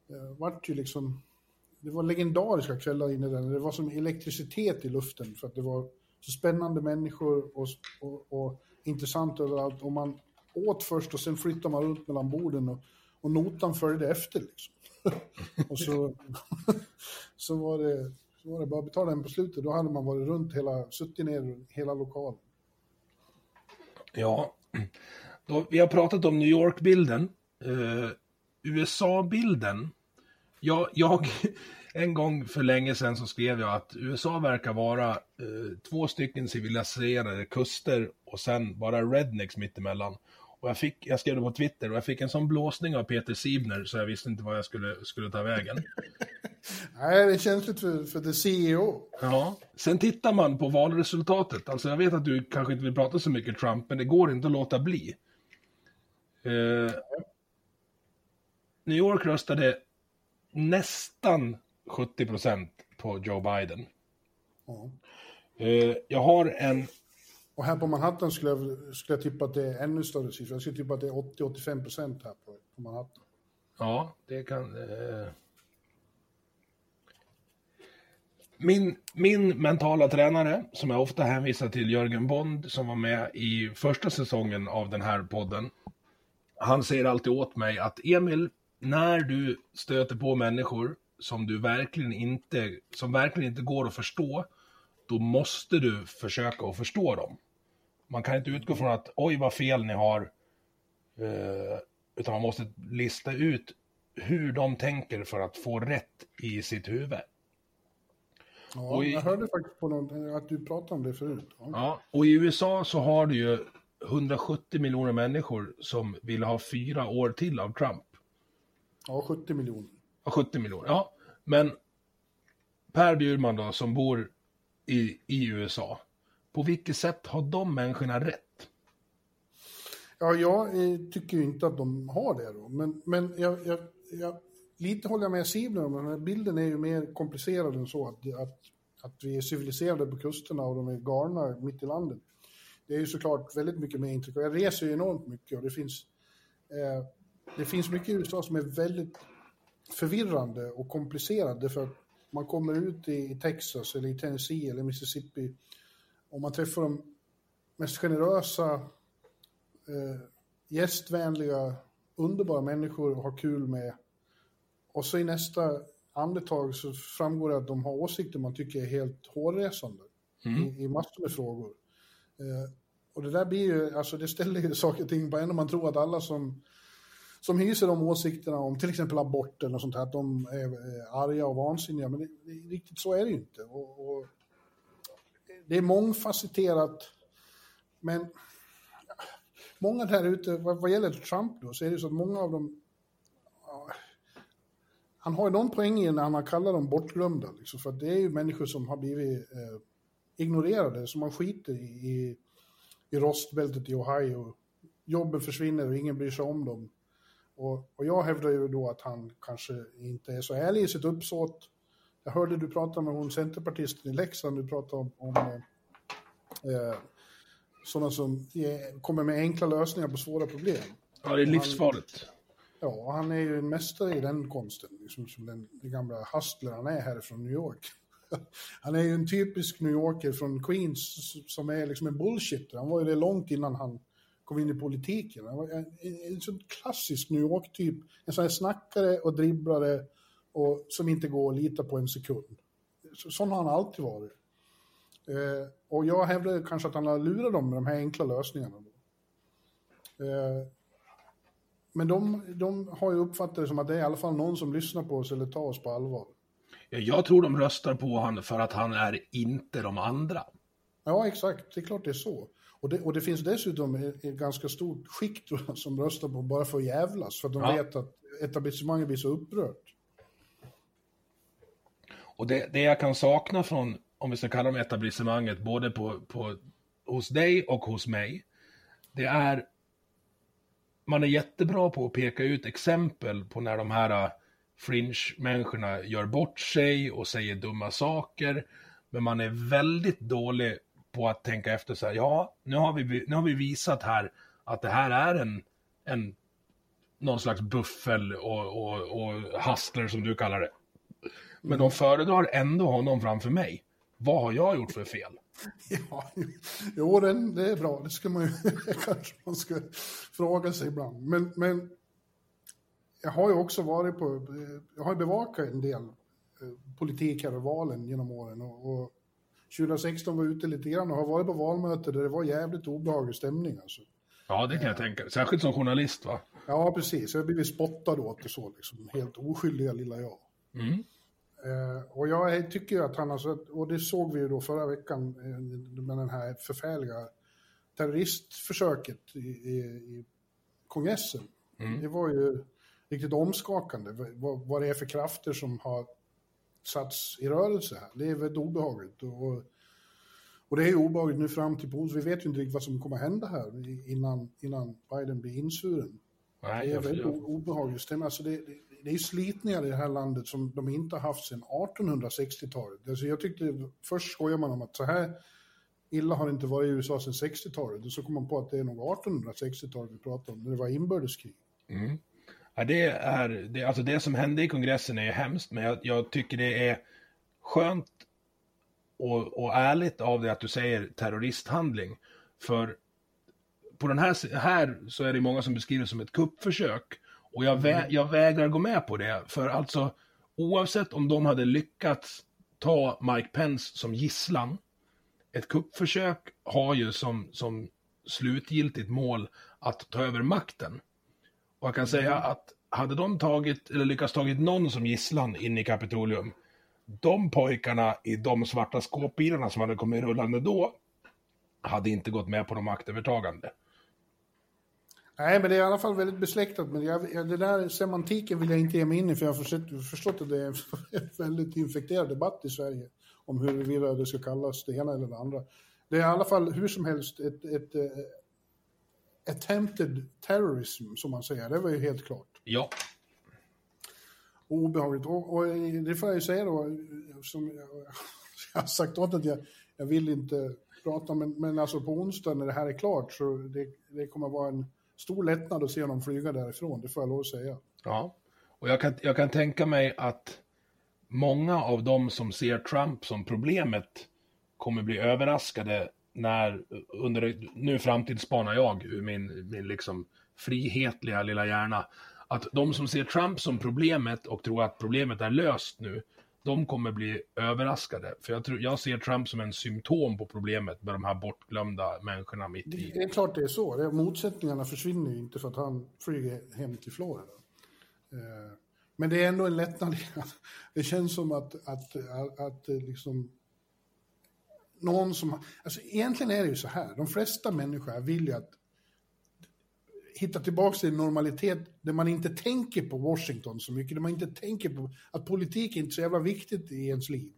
eh, vart ju liksom... Det var legendariska kvällar inne där. Det var som elektricitet i luften för att det var så spännande människor och, och, och intressant överallt. Och man åt först och sen flyttade man runt mellan borden och, och notan följde efter. Liksom. och så, så, var det, så var det bara att betala den på slutet. Då hade man varit runt hela, suttit ner hela lokalen. Ja, då, vi har pratat om New York-bilden. Eh, USA-bilden. Jag, jag, en gång för länge sedan så skrev jag att USA verkar vara uh, två stycken civiliserade kuster och sen bara rednecks mittemellan. Och jag, fick, jag skrev det på Twitter och jag fick en sån blåsning av Peter Sibner så jag visste inte vad jag skulle, skulle ta vägen. Nej, det är känsligt för, för the CEO. Ja. Sen tittar man på valresultatet. Alltså jag vet att du kanske inte vill prata så mycket Trump, men det går inte att låta bli. Uh, New York röstade nästan 70 procent på Joe Biden. Ja. Uh, jag har en... Och här på Manhattan skulle jag, skulle jag tippa att det är ännu större siffror. Jag skulle tippa att det är 80-85 procent här på, på Manhattan. Ja, det kan... Uh... Min, min mentala tränare, som jag ofta hänvisar till, Jörgen Bond, som var med i första säsongen av den här podden. Han säger alltid åt mig att Emil, när du stöter på människor som du verkligen inte, som verkligen inte går att förstå, då måste du försöka att förstå dem. Man kan inte utgå från att oj vad fel ni har, eh, utan man måste lista ut hur de tänker för att få rätt i sitt huvud. Ja, i- Jag hörde faktiskt på någon, att du pratade om det förut. Ja. Ja, och i USA så har du ju 170 miljoner människor som vill ha fyra år till av Trump. ja, 70 miljoner. 70 miljoner, ja. Men Per Bjurman då, som bor i, i USA, på vilket sätt har de människorna rätt? Ja, jag eh, tycker ju inte att de har det då. Men, men jag, jag, jag, lite håller jag med Sibner om. Den här bilden är ju mer komplicerad än så. Att, att, att vi är civiliserade på kusterna och de är galna mitt i landet. Det är ju såklart väldigt mycket mer intryck. Jag reser ju enormt mycket och det finns, eh, det finns mycket i USA som är väldigt förvirrande och komplicerade. För att man kommer ut i, Texas eller i Tennessee eller Mississippi och man träffar de mest generösa eh, gästvänliga, underbara människor att ha kul med. Och så i nästa andetag så framgår det att de har åsikter man tycker är helt hårresande i, i massor med frågor. Eh, och det där blir ju, alltså det ställer ju saker och ting på en och man tror att alla som, som hyser de åsikterna om till exempel abort eller sånt här, att de är eh, arga och vansinniga. Men det, det, riktigt så är det ju inte. Och, och det är mångfacetterat, men många där ute, vad, vad gäller Trump då, så är det så att många av dem, ja, han har ju någon poäng i när han kallar dem bortglömda, liksom, för det är ju människor som har blivit eh, ignorerade, som man skiter i, i, i rostbältet i Ohio. Jobben försvinner och ingen bryr sig om dem. Och, och jag hävdar ju då att han kanske inte är så ärlig i sitt uppsåt. Jag hörde du prata med hon centerpartisten i Leksand, du pratade om, om eh, sådana som kommer med enkla lösningar på svåra problem. Ja, det är livsfarligt. Ja, han är ju en mästare i den konsten, liksom, som den, den gamla hustler han är härifrån New York. Han är ju en typisk New Yorker från Queens som är liksom en bullshitter. Han var ju det långt innan han kom in i politiken. Han var en, en, en sån klassisk New York-typ. En sån här snackare och dribblare och som inte går att lita på en sekund. Så, sån har han alltid varit. Eh, och jag hävdar kanske att han har lurat dem med de här enkla lösningarna. Eh, men de, de har ju uppfattat det som att det är i alla fall någon som lyssnar på oss eller tar oss på allvar. Ja, jag tror de röstar på honom för att han är inte de andra. Ja, exakt. Det är klart det är så. Och det, och det finns dessutom ett, ganska stort skikt som röstar på bara för att jävlas. För att de Ja. vet att etablissemanget blir så upprört. Och det, det jag kan sakna från, om vi ska kalla dem etablissemanget, både på, på, hos dig och hos mig, det är, man är jättebra på att peka ut exempel på när de här äh, fringe-människorna gör bort sig och säger dumma saker, men man är väldigt dålig på att tänka efter så här, ja, nu har vi, nu har vi visat här att det här är en, en någon slags buffel och, och, och hustler som du kallar det. Men de föredrar ändå honom framför mig. Vad har jag gjort för fel? Ja, jo, den, det är bra. Det ska man ju kanske man ska fråga sig ibland. Men, men jag har ju också varit på, jag har ju bevakat en del eh, politik här och valen genom åren. Och, och 2016 var ute lite grann och har varit på valmöte där det var jävligt obehaglig stämning alltså. Ja, det kan jag tänka. Särskilt som journalist, va? Ja, precis. Jag har blivit spottad åt det så, liksom. Helt oskyldiga lilla jag. Mm. Eh, och jag tycker att han, alltså, och det såg vi ju då förra veckan eh, med den här förfärliga terroristförsöket i, i, i kongressen. Det var ju riktigt omskakande vad, vad det är för krafter som har satts i rörelse här. Det är väldigt obehagligt. Och, och det är ju obehagligt nu fram till på Vi vet ju inte riktigt vad som kommer hända här innan, innan Biden blir insvuren. Nej, Det är väldigt obehagligt stämning. Alltså det, det, det är slitningar i det här landet som de inte har haft sedan 1860-talet. Alltså jag tyckte, först skojar man om att så här illa har det inte varit i USA sedan 60-talet. Och så kom man på att det är nog 1860-talet vi pratar om, när det var inbördeskrig. Ja, det, är, det, alltså det som hände i kongressen är ju hemskt, men jag, jag tycker det är skönt och, och ärligt av dig att du säger terroristhandling. För på den här, här så är det många som beskriver det som ett kuppförsök. Och jag, vä, jag vägrar gå med på det. För alltså, oavsett om de hade lyckats ta Mike Pence som gisslan, ett kuppförsök har ju som, som slutgiltigt mål att ta över makten. Och jag kan säga att hade de tagit, eller lyckats tagit någon som gisslan in i Kapitolium, de pojkarna i de svarta skåpbilarna som hade kommit rullande då, hade inte gått med på de maktövertagande. Nej, men det är i alla fall väldigt besläktat. Men jag, jag, det där semantiken vill jag inte ge mig in i, för jag har förstått, förstått att det är en väldigt infekterad debatt i Sverige om huruvida det ska kallas det ena eller det andra. Det är i alla fall hur som helst ett, ett, ett attempted terrorism, som man säger. Det var ju helt klart. Ja. Obehagligt. Och, och det får jag ju säga då, som jag, jag har sagt åt att jag, jag vill inte prata, men, men alltså på onsdag när det här är klart så det, det kommer vara en stor lättnad att se honom flyga därifrån, det får jag lov att säga. Ja, och jag kan, jag kan tänka mig att många av dem som ser Trump som problemet kommer bli överraskade när, under, nu framtidsspanar jag ur min, min liksom frihetliga lilla hjärna, att de som ser Trump som problemet och tror att problemet är löst nu, de kommer bli överraskade. För jag, tror, jag ser Trump som en symptom på problemet med de här bortglömda människorna mitt i. Det är klart det är så. Det, motsättningarna försvinner ju inte för att han flyger hem till Florida. Eh, men det är ändå en lättnad. Det känns som att, att, att, att liksom någon som... Alltså egentligen är det ju så här, de flesta människor vill ju att hitta tillbaka till normalitet där man inte tänker på Washington så mycket, där man inte tänker på att politik är inte så jävla viktigt i ens liv.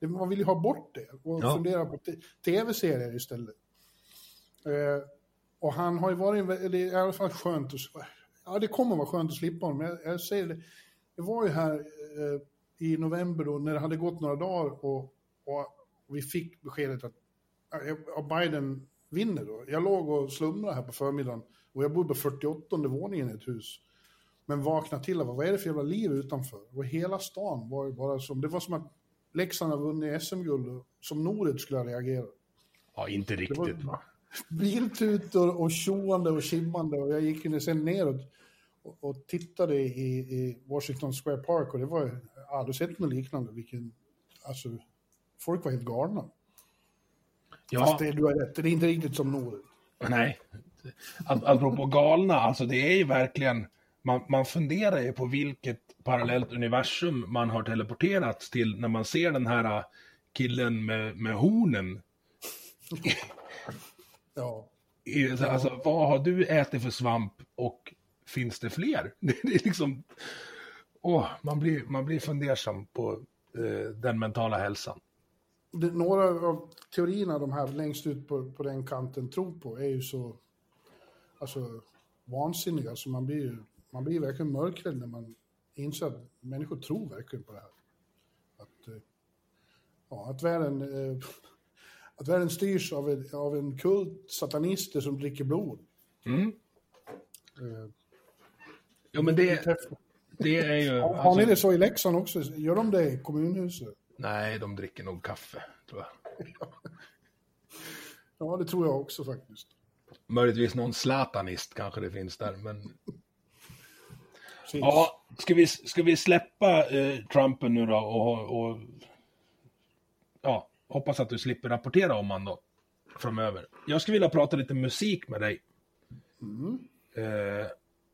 Man vill ju ha bort det och ja. fundera på tv-serier istället. Eh, och han har ju varit, det är i alla fall skönt att, ja det kommer vara skönt att slippa honom, jag, jag säger det, det var ju här eh, i november då när det hade gått några dagar och, och vi fick beskedet att ja, Biden vinner då. Jag låg och slumrade här på förmiddagen och jag bodde på 48 våningen i ett hus. Men vaknade till och vad är det för jävla liv utanför? Och hela stan var ju bara som, det var som att Leksand har vunnit SM-guld som Nored skulle ha reagerat. Ja, inte riktigt va? Biltutor och tjoande och kimmande och jag gick sen neråt och, och tittade i, i, Washington Square Park och det var, har aldrig sett något liknande. Vilken, alltså, folk var helt galna. Ja. Fast det, du har rätt, det är inte riktigt som Nored. Nej, apropå galna, alltså det är ju verkligen, man, man funderar ju på vilket parallellt universum man har teleporterats till när man ser den här killen med, med hornen. ja. Alltså, vad har du ätit för svamp och finns det fler? Det är liksom, åh, man, blir, man blir fundersam på eh, den mentala hälsan. Det, några av teorierna de här längst ut på, på den kanten tror på är ju så alltså, vansinniga. Alltså man, blir, man blir verkligen mörkrädd när man inser att människor tror verkligen på det här. Att, eh, ja, att, världen, eh, att världen styrs av en, av en kult satanister som dricker blod. Mm. Uh, jo, men det, det är ju... Har, alltså, har ni det så i Leksand också? Gör de det i kommunhuset? Nej, de dricker nog kaffe, tror jag. ja, det tror jag också faktiskt. Möjligtvis någon Zlatanist kanske det finns där, men... Ja, ska vi, ska vi släppa eh, Trumpen nu då och, och, ja, hoppas att du slipper rapportera om han då framöver. Jag skulle vilja prata lite musik med dig. Mm. Eh,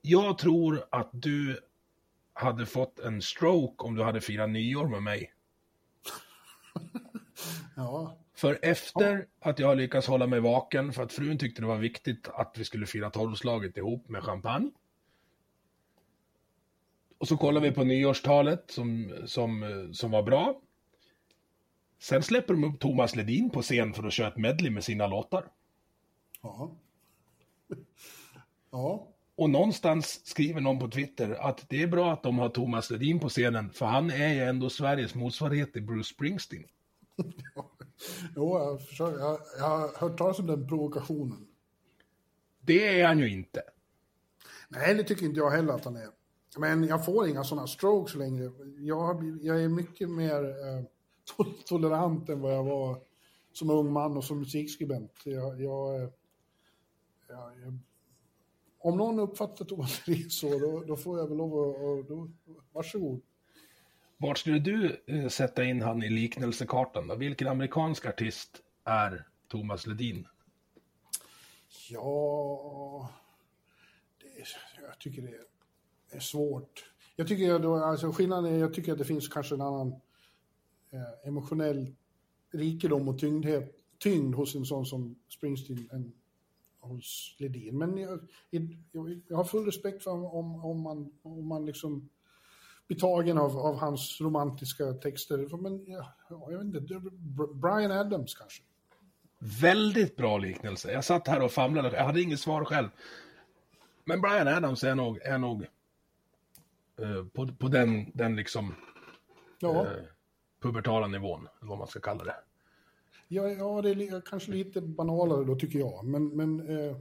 jag tror att du hade fått en stroke om du hade firat nyår med mig. Ja. För efter att jag lyckats hålla mig vaken för att frun tyckte det var viktigt att vi skulle fira tolvslaget ihop med champagne. Och så kollade vi på nyårstalet som, som, som var bra. Sen släpper de upp Thomas Ledin på scen för att köra ett medley med sina låtar. Ja. Ja. Och någonstans skriver någon på Twitter att det är bra att de har Thomas Ledin på scenen, för han är ju ändå Sveriges motsvarighet till Bruce Springsteen. jo, jag, försöker, jag, jag har hört talas om den provokationen. Det är han ju inte. Nej, det tycker inte jag heller att han är. Men jag får inga sådana strokes längre. Jag, jag är mycket mer eh, tolerant än vad jag var som ung man och som musikskribent. Jag, jag, eh, jag, jag om någon uppfattar Thomas Ries så, då, då, får jag väl lov att... Då, varsågod. Vart skulle du eh, sätta in han i liknelsekartan? Då? Vilken amerikansk artist är Thomas Ledin? Ja, det jag tycker det är svårt. Jag tycker då, alltså skillnaden är, jag tycker att det finns kanske en annan eh, emotionell rikedom och tyngdhet, tyngd hos en sån som Springsteen än hos Ledin. Men jag, jag, jag har full respekt för om, om, man, om man liksom blir tagen av, av hans romantiska texter. Men ja, jag vet inte, Brian Adams kanske. Väldigt bra liknelse. Jag satt här och famlade, jag hade inget svar själv. Men Brian Adams är nog, är nog uh, på, på den, den liksom ja. uh, pubertala nivån, eller vad man ska kalla det. Ja, ja det är kanske lite banalare då tycker jag, men... men uh,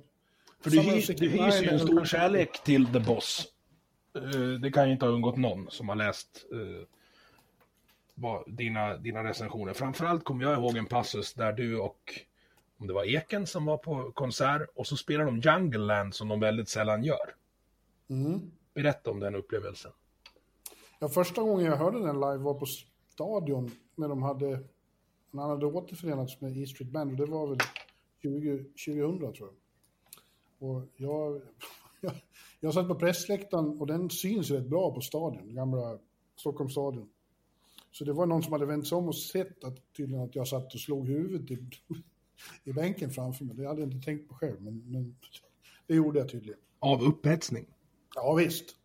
För du, hy, du hyser ju en stor kanske... kärlek till The Boss. det kan ju inte ha undgått någon som har läst dina, dina recensioner. Framförallt kommer jag ihåg en passus där du och om det var Eken som var på konsert och så spelar de Jungle Land som de väldigt sällan gör. Mm. Berätta om den upplevelsen. Ja, första gången jag hörde den live var på Stadion när de hade, när han hade återförenats med E Street Band och det var väl 20, 2000 tror jag. Och jag, jag, jag satt på pressläktaren och den syns rätt bra på Stadion, gamla Stockholms stadion. Så det var någon som hade vänt sig om och sett att tydligen att jag satt och slog huvudet i, i bänken framför mig. Det hade jag inte tänkt på själv, men, men det gjorde jag tydligen. Av upphetsning? Ja, visst.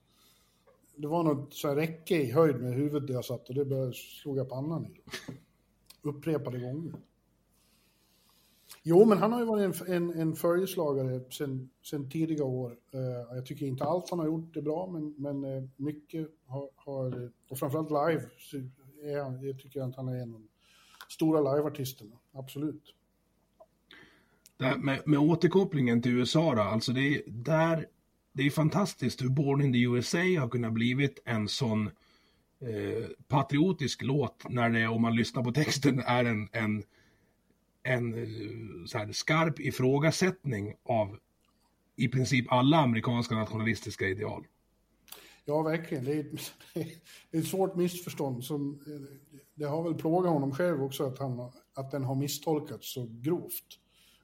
Det var något så här räcke i höjd med huvudet där jag satt och det började slog jag pannan i. Upprepade gånger. Jo, men han har ju varit en, en, en följeslagare sen, sen tidiga år. Uh, jag tycker inte allt han har gjort är bra, men, men uh, mycket har, har, och framförallt live, är han, jag tycker att han är en av de stora liveartisterna, absolut. med, med återkopplingen till USA då, alltså det är där, det är fantastiskt hur Born in the USA har kunnat blivit en sån eh, patriotisk låt när det, om man lyssnar på texten, är en, en, en eh, så här, skarp ifrågasättning av i princip alla amerikanska nationalistiska ideal. Ja, verkligen. Det är, det är ett svårt missförstånd. Som, eh, det har väl plågat honom själv också att, han, att den har misstolkats så grovt.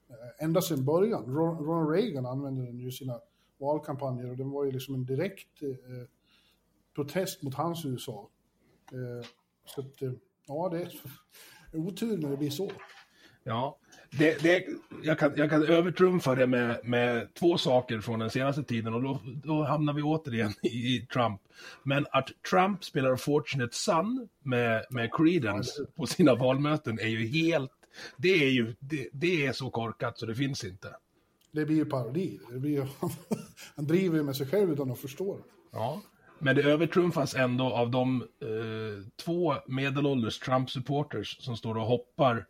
Eh, ända sedan början. Ronald Reagan använde den i sina valkampanjer och den var ju liksom en direkt eh, protest mot hans USA. Eh, så att, eh, ja, det är otur när det blir så. Ja, det, det, jag, kan, jag kan övertrumfa det med, med två saker från den senaste tiden och då, då hamnar vi återigen i Trump. Men att Trump spelar Fortunate Son med, med Creedence på sina valmöten är ju helt... Det är ju det, det är så korkat så det finns inte. Det blir ju parodi. Det blir ju, han driver med sig själv utan att förstå det. Ja, men det övertrumfas ändå av de eh, två medelålders Trump-supporters som står och hoppar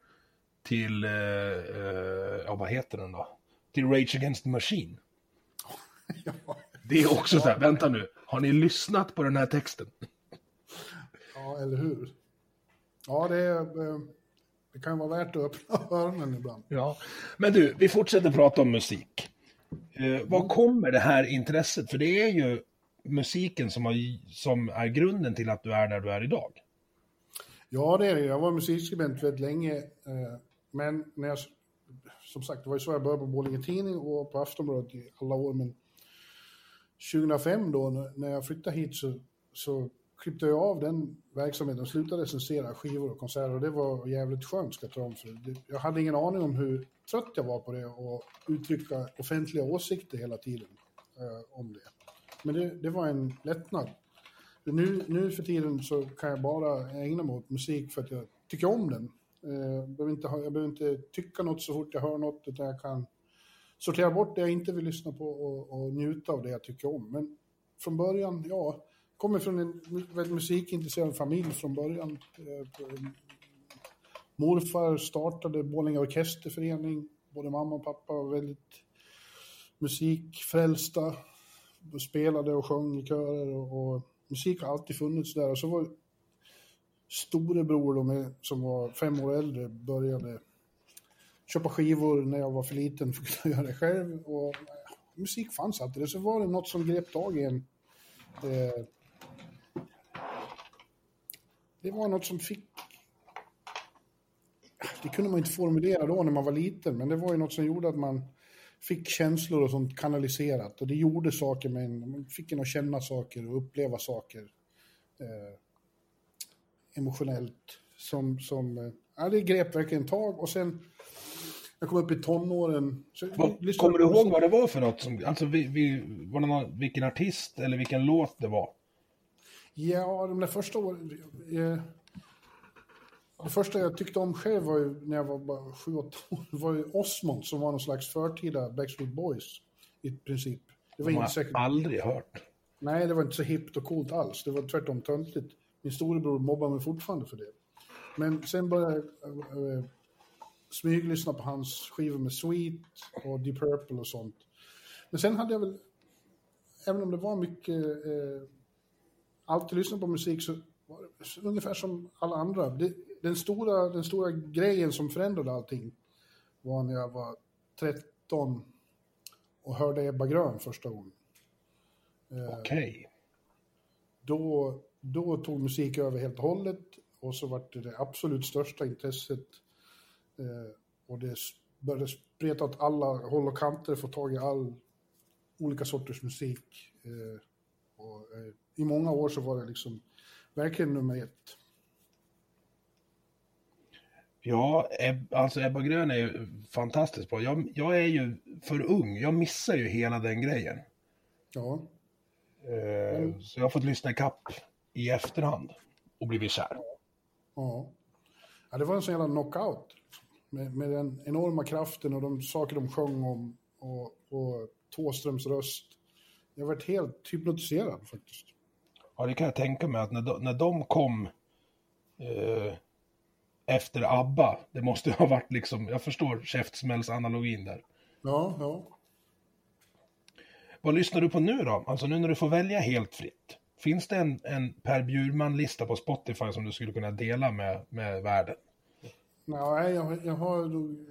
till, eh, eh, ja vad heter den då? Till Rage Against the Machine. Det är också så här, vänta nu, har ni lyssnat på den här texten? Ja, eller hur? Ja, det, är, eh, det kan vara värt att öppna öronen ibland. Ja, men du, vi fortsätter prata om musik. Eh, vad kommer det här intresset? För det är ju musiken som, har, som är grunden till att du är där du är idag. Ja, det är det. Jag var musikskribent väldigt länge. Eh, men när jag, som sagt, det var ju så jag började på Borlänge Tidning och på Aftonbladet i alla år. Men 2005 då, när jag flyttade hit så, så klippte jag av den verksamheten och slutade recensera skivor och konserter. Och det var jävligt skönt, ska jag tala om. För det, jag hade ingen aning om hur trött jag var på det och uttrycka offentliga åsikter hela tiden eh, om det. Men det, det var en lättnad. Nu, nu för tiden så kan jag bara ägna mig åt musik för att jag tycker om den. Jag behöver, inte jag behöver inte tycka något så fort jag hör något, utan jag kan sortera bort det jag inte vill lyssna på och, och njuta av det jag tycker om. Men från början, ja, kommer från en väldigt musikintresserad familj från början. Eh, morfar startade Borlänge Orkesterförening. Både mamma och pappa var väldigt musikfrälsta. Spelade och sjöng i körer och, och musik har alltid funnits där. Och så var storebror då med, som var fem år äldre började köpa skivor när jag var för liten för att kunna göra det själv. Och musik fanns alltid. Så var det något som grep tag i en. Eh, det var något som fick... Det kunde man inte formulera då när man var liten, men det var ju något som gjorde att man fick känslor och sånt kanaliserat. Och det gjorde saker med en, man fick en att känna saker och uppleva saker eh, emotionellt. Som, som, eh, ja, det grep verkligen tag och sen jag kom upp i tonåren. Så, vad, kommer du ihåg vad det var för något? Som, alltså vi, vi, var det någon, vilken artist eller vilken låt det var? Ja, de där första åren... Eh, det första jag tyckte om själv var ju när jag var bara sju, åtta år, var ju Osmond som var någon slags förtida Backstreet Boys i princip. Det var inte säkert... aldrig hört. Nej, det var inte så hippt och coolt alls. Det var tvärtom töntigt. Min storebror mobbar mig fortfarande för det. Men sen började jag äh, smyglyssna på hans skivor med Sweet och Deep Purple och sånt. Men sen hade jag väl, även om det var mycket, äh, alltid lyssnat på musik så var det ungefär som alla andra. Det, den, stora, den stora grejen som förändrade allting var när jag var 13 och hörde Ebba Grön första gången. Eh, Okej. Okay. Då, då tog musik över helt och hållet och så var det det absolut största intresset. Eh, och det började spreta åt alla håll och kanter, få tag i all olika sorters musik. Eh, och, I många år så var det liksom verkligen nummer ett. Ja, alltså Ebba Grön är ju fantastiskt bra. Jag, jag är ju för ung, jag missar ju hela den grejen. Ja. Eh, så jag har fått lyssna ikapp i efterhand och blivit kär. Ja. ja, det var en sån jävla knockout. Med, med den enorma kraften och de saker de sjöng om och, och Tåströms röst. Jag varit helt hypnotiserad faktiskt. Ja, det kan jag tänka mig att när de, när de kom eh, efter ABBA, det måste ha varit liksom, jag förstår käftsmällsanalogin där. Ja, ja. Vad lyssnar du på nu då? Alltså nu när du får välja helt fritt. Finns det en, en Per Bjurman-lista på Spotify som du skulle kunna dela med, med världen? Nej, jag, jag har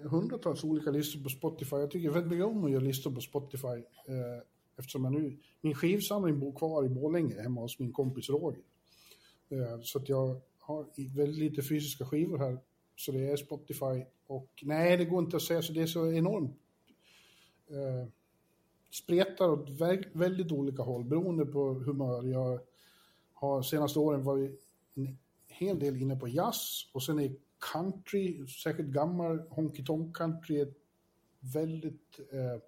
hundratals olika listor på Spotify. Jag tycker väldigt mycket om att göra listor på Spotify. Eh, eftersom jag nu, min skivsamling bor kvar i Borlänge hemma hos min kompis Roger. Eh, så att jag har väldigt lite fysiska skivor här. Så det är Spotify. Och nej, det går inte att säga så. Det är så enormt. Eh, spretar åt väldigt olika håll beroende på humör. Jag har senaste åren varit en hel del inne på jazz och sen är country, särskilt gammal honky tonk country, är väldigt, eh,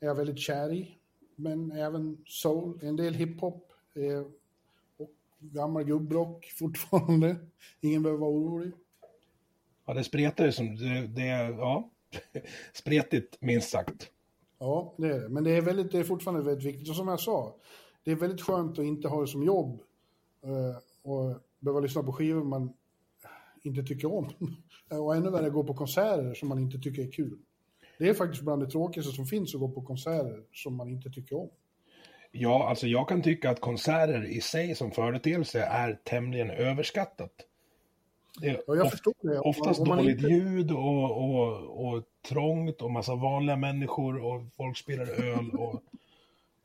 är jag väldigt kär i. Men även soul, en del hiphop eh, gammal gubbrock fortfarande. Ingen behöver vara orolig. Ja, det spretar ju som, det, det är, ja, spretigt minst sagt. Ja, det är det. Men det är, väldigt, det är fortfarande väldigt viktigt. Och som jag sa, det är väldigt skönt att inte ha det som jobb uh, och behöva lyssna på skivor man inte tycker om. och ännu värre, gå på konserter som man inte tycker är kul. Det är faktiskt bland det tråkigaste som finns att gå på konserter som man inte tycker om. Ja, alltså jag kan tycka att konserter i sig som företeelse är tämligen överskattat. Det är ja, jag förstår det. Oftast dåligt inte... ljud och, och, och trångt och massa vanliga människor och folk spelar öl och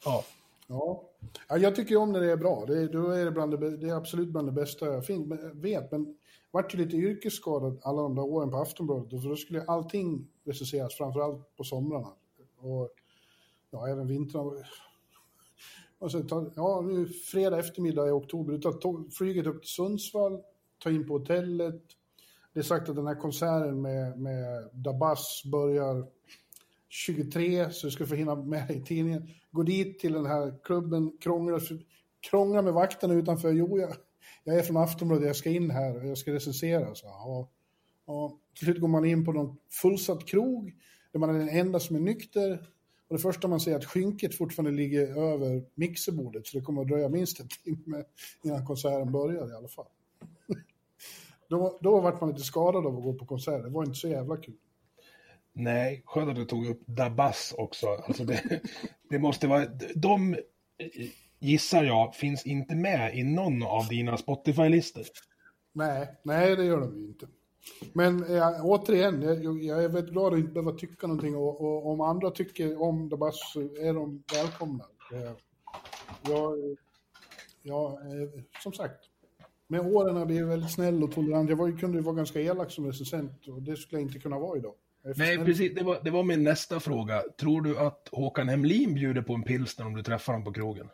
ja. Ja. ja, jag tycker om när det är bra. Det, då är det, bland det, det är absolut bland det bästa jag vet. Men vart ju lite yrkesskadad alla de där åren på Aftonbladet. För då skulle allting recenseras, framförallt på somrarna. Och ja, även vintrarna ja, nu fredag eftermiddag i oktober, du tar flyget upp till Sundsvall, ta in på hotellet. Det är sagt att den här konserten med, med Dabas börjar 23, så du ska få hinna med dig i tidningen. Gå dit till den här klubben, krångla, krångla med vakterna utanför. Jo, jag, jag är från Aftonbladet, jag ska in här och jag ska recensera. Så, och, och, Till slut går man in på någon fullsatt krog, där man är den enda som är nykter. Och det första man ser är att skynket fortfarande ligger över mixerbordet, så det kommer att dröja minst en timme innan konserten börjar i alla fall. Då, då vart man lite skadad av att gå på konsert. Det var inte så jävla kul. Nej, skönt att du tog upp Dabas också. Alltså det, det måste vara... De, gissar jag, finns inte med i någon av dina Spotify-listor. Nej, nej det gör de ju inte. Men ja, återigen, jag, jag, är väldigt glad att inte behöva tycka någonting och, och om andra tycker om Dabas så är de välkomna. Jag, jag, som sagt, med åren har jag blivit väldigt snäll och tolerant. Jag var, kunde vara ganska elak som recensent och det skulle jag inte kunna vara idag. Nej, snäll. precis. Det var, det var min nästa fråga. Tror du att Håkan Hemlin bjuder på en pilsner om du träffar honom på krogen?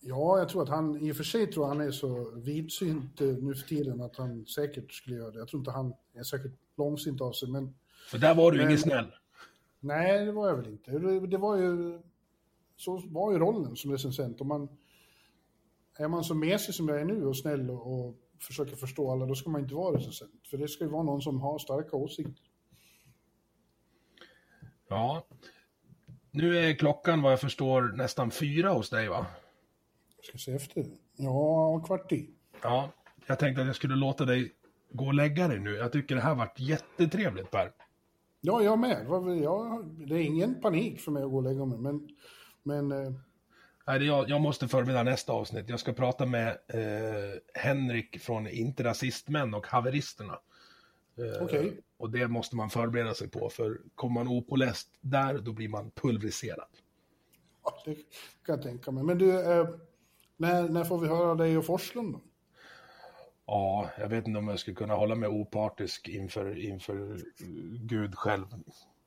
Ja, jag tror att han, i och för sig tror han är så vidsynt eh, nu för tiden att han säkert skulle göra det. Jag tror inte han är särskilt långsint av sig, men För där var du Men- ingen snäll. nej, det var jag väl inte. Det, det var ju, så var ju rollen som recensent. Om man, är man så mesig som jag är nu och snäll och, och försöker förstå alla, då ska man inte vara recensent. För det ska ju vara någon som har starka åsikter. Ja. Nu är klockan vad jag förstår nästan fyra hos dig va? Jag ska se efter. Ja, kvart i. Ja. Jag tänkte att jag skulle låta dig gå och lägga dig nu. Jag tycker det här varit jättetrevligt Per. Ja, jag med. Jag, det är ingen panik för mig att gå och lägga mig, men, men eh, Nej, jag, jag måste förbereda nästa avsnitt. Jag ska prata med eh, Henrik från Inte Rasistmän och Haveristerna. Eh, Okej. Och det måste man förbereda sig på, för kommer man opåläst där, då blir man pulveriserad. ja, det kan jag tänka mig. Men du, eh, när, när får vi höra dig och Forslund då? Ja, jag vet inte om jag skulle kunna hålla mig opartisk inför, inför Gud själv.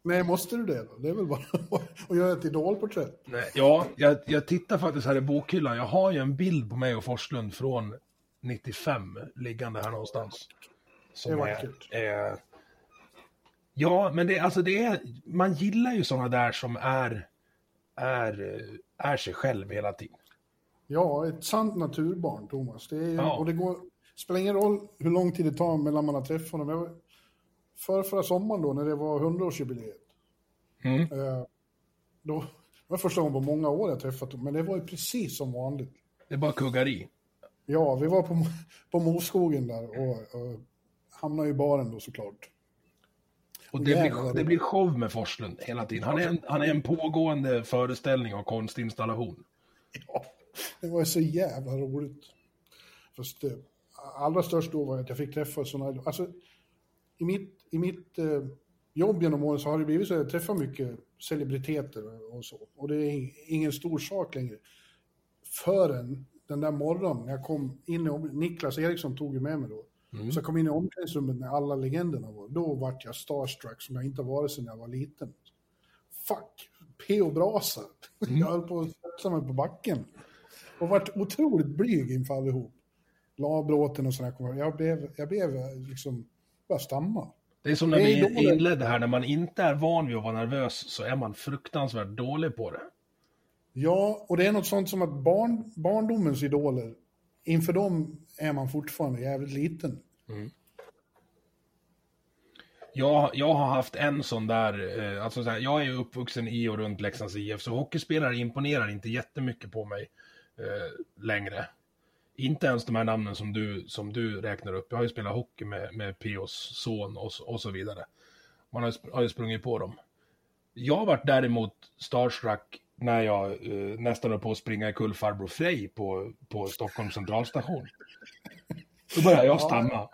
Nej, måste du det då? Det är väl bara att göra ett idolporträtt. Nej, ja, jag, jag tittar faktiskt här i bokhyllan. Jag har ju en bild på mig och Forslund från 95 liggande här någonstans. Som Det är vackert. Är, ja, men det, alltså det är, man gillar ju sådana där som är, är, är sig själv hela tiden. Ja, ett sant naturbarn, Thomas. Det är, Ja. Och det går, spelar ingen roll hur lång tid det tar mellan man har träffat honom. Jag för förra sommaren då, när det var 100-årsjubileet. Mm. Eh, då det var första gången på många år jag träffat honom, men det var ju precis som vanligt. Det bara kuggar i. Ja, vi var på, på Moskogen där och, och hamnade i baren då såklart. Och det Jävlar. blir, det blir show med Forslund hela tiden. Han är en, han är en pågående föreställning och konstinstallation. Ja, det var så jävla roligt. Fast eh, allra störst då var att jag fick träffa sådana, alltså i mitt, i mitt eh, jobb genom åren så har det blivit så att jag träffar mycket celebriteter och så. Och det är ingen stor sak längre. Förrän den där morgonen jag kom in i Niklas Eriksson tog ju med mig då. Så jag kom in i omklädningsrummet när alla legenderna var. Då vart jag starstruck som jag inte varit sedan jag var liten. Fuck, P.O. Brasa. Jag höll på att sätta mig på backen. Och vart otroligt blyg inför allihop. Labråten och sådär. jag- blev, jag blev eh, liksom, bara stamma. Det är som när är vi inledde här, när man inte är van vid att vara nervös så är man fruktansvärt dålig på det. Ja, och det är något sånt som att barn, barndomens idoler, inför dem är man fortfarande jävligt liten. Jag, jag har haft en sån där, eh, alltså så här, jag är ju uppvuxen i och runt Leksands IF, så hockeyspelare imponerar inte jättemycket på mig eh, längre. Inte ens de här namnen som du, som du räknar upp. Jag har ju spelat hockey med, med P.O.s son och, och så vidare. Man har, har ju sprungit på dem. Jag har varit däremot starstruck när jag eh, nästan höll på att springa i kull farbror Frej på, på Stockholms centralstation. Då började jag stamma.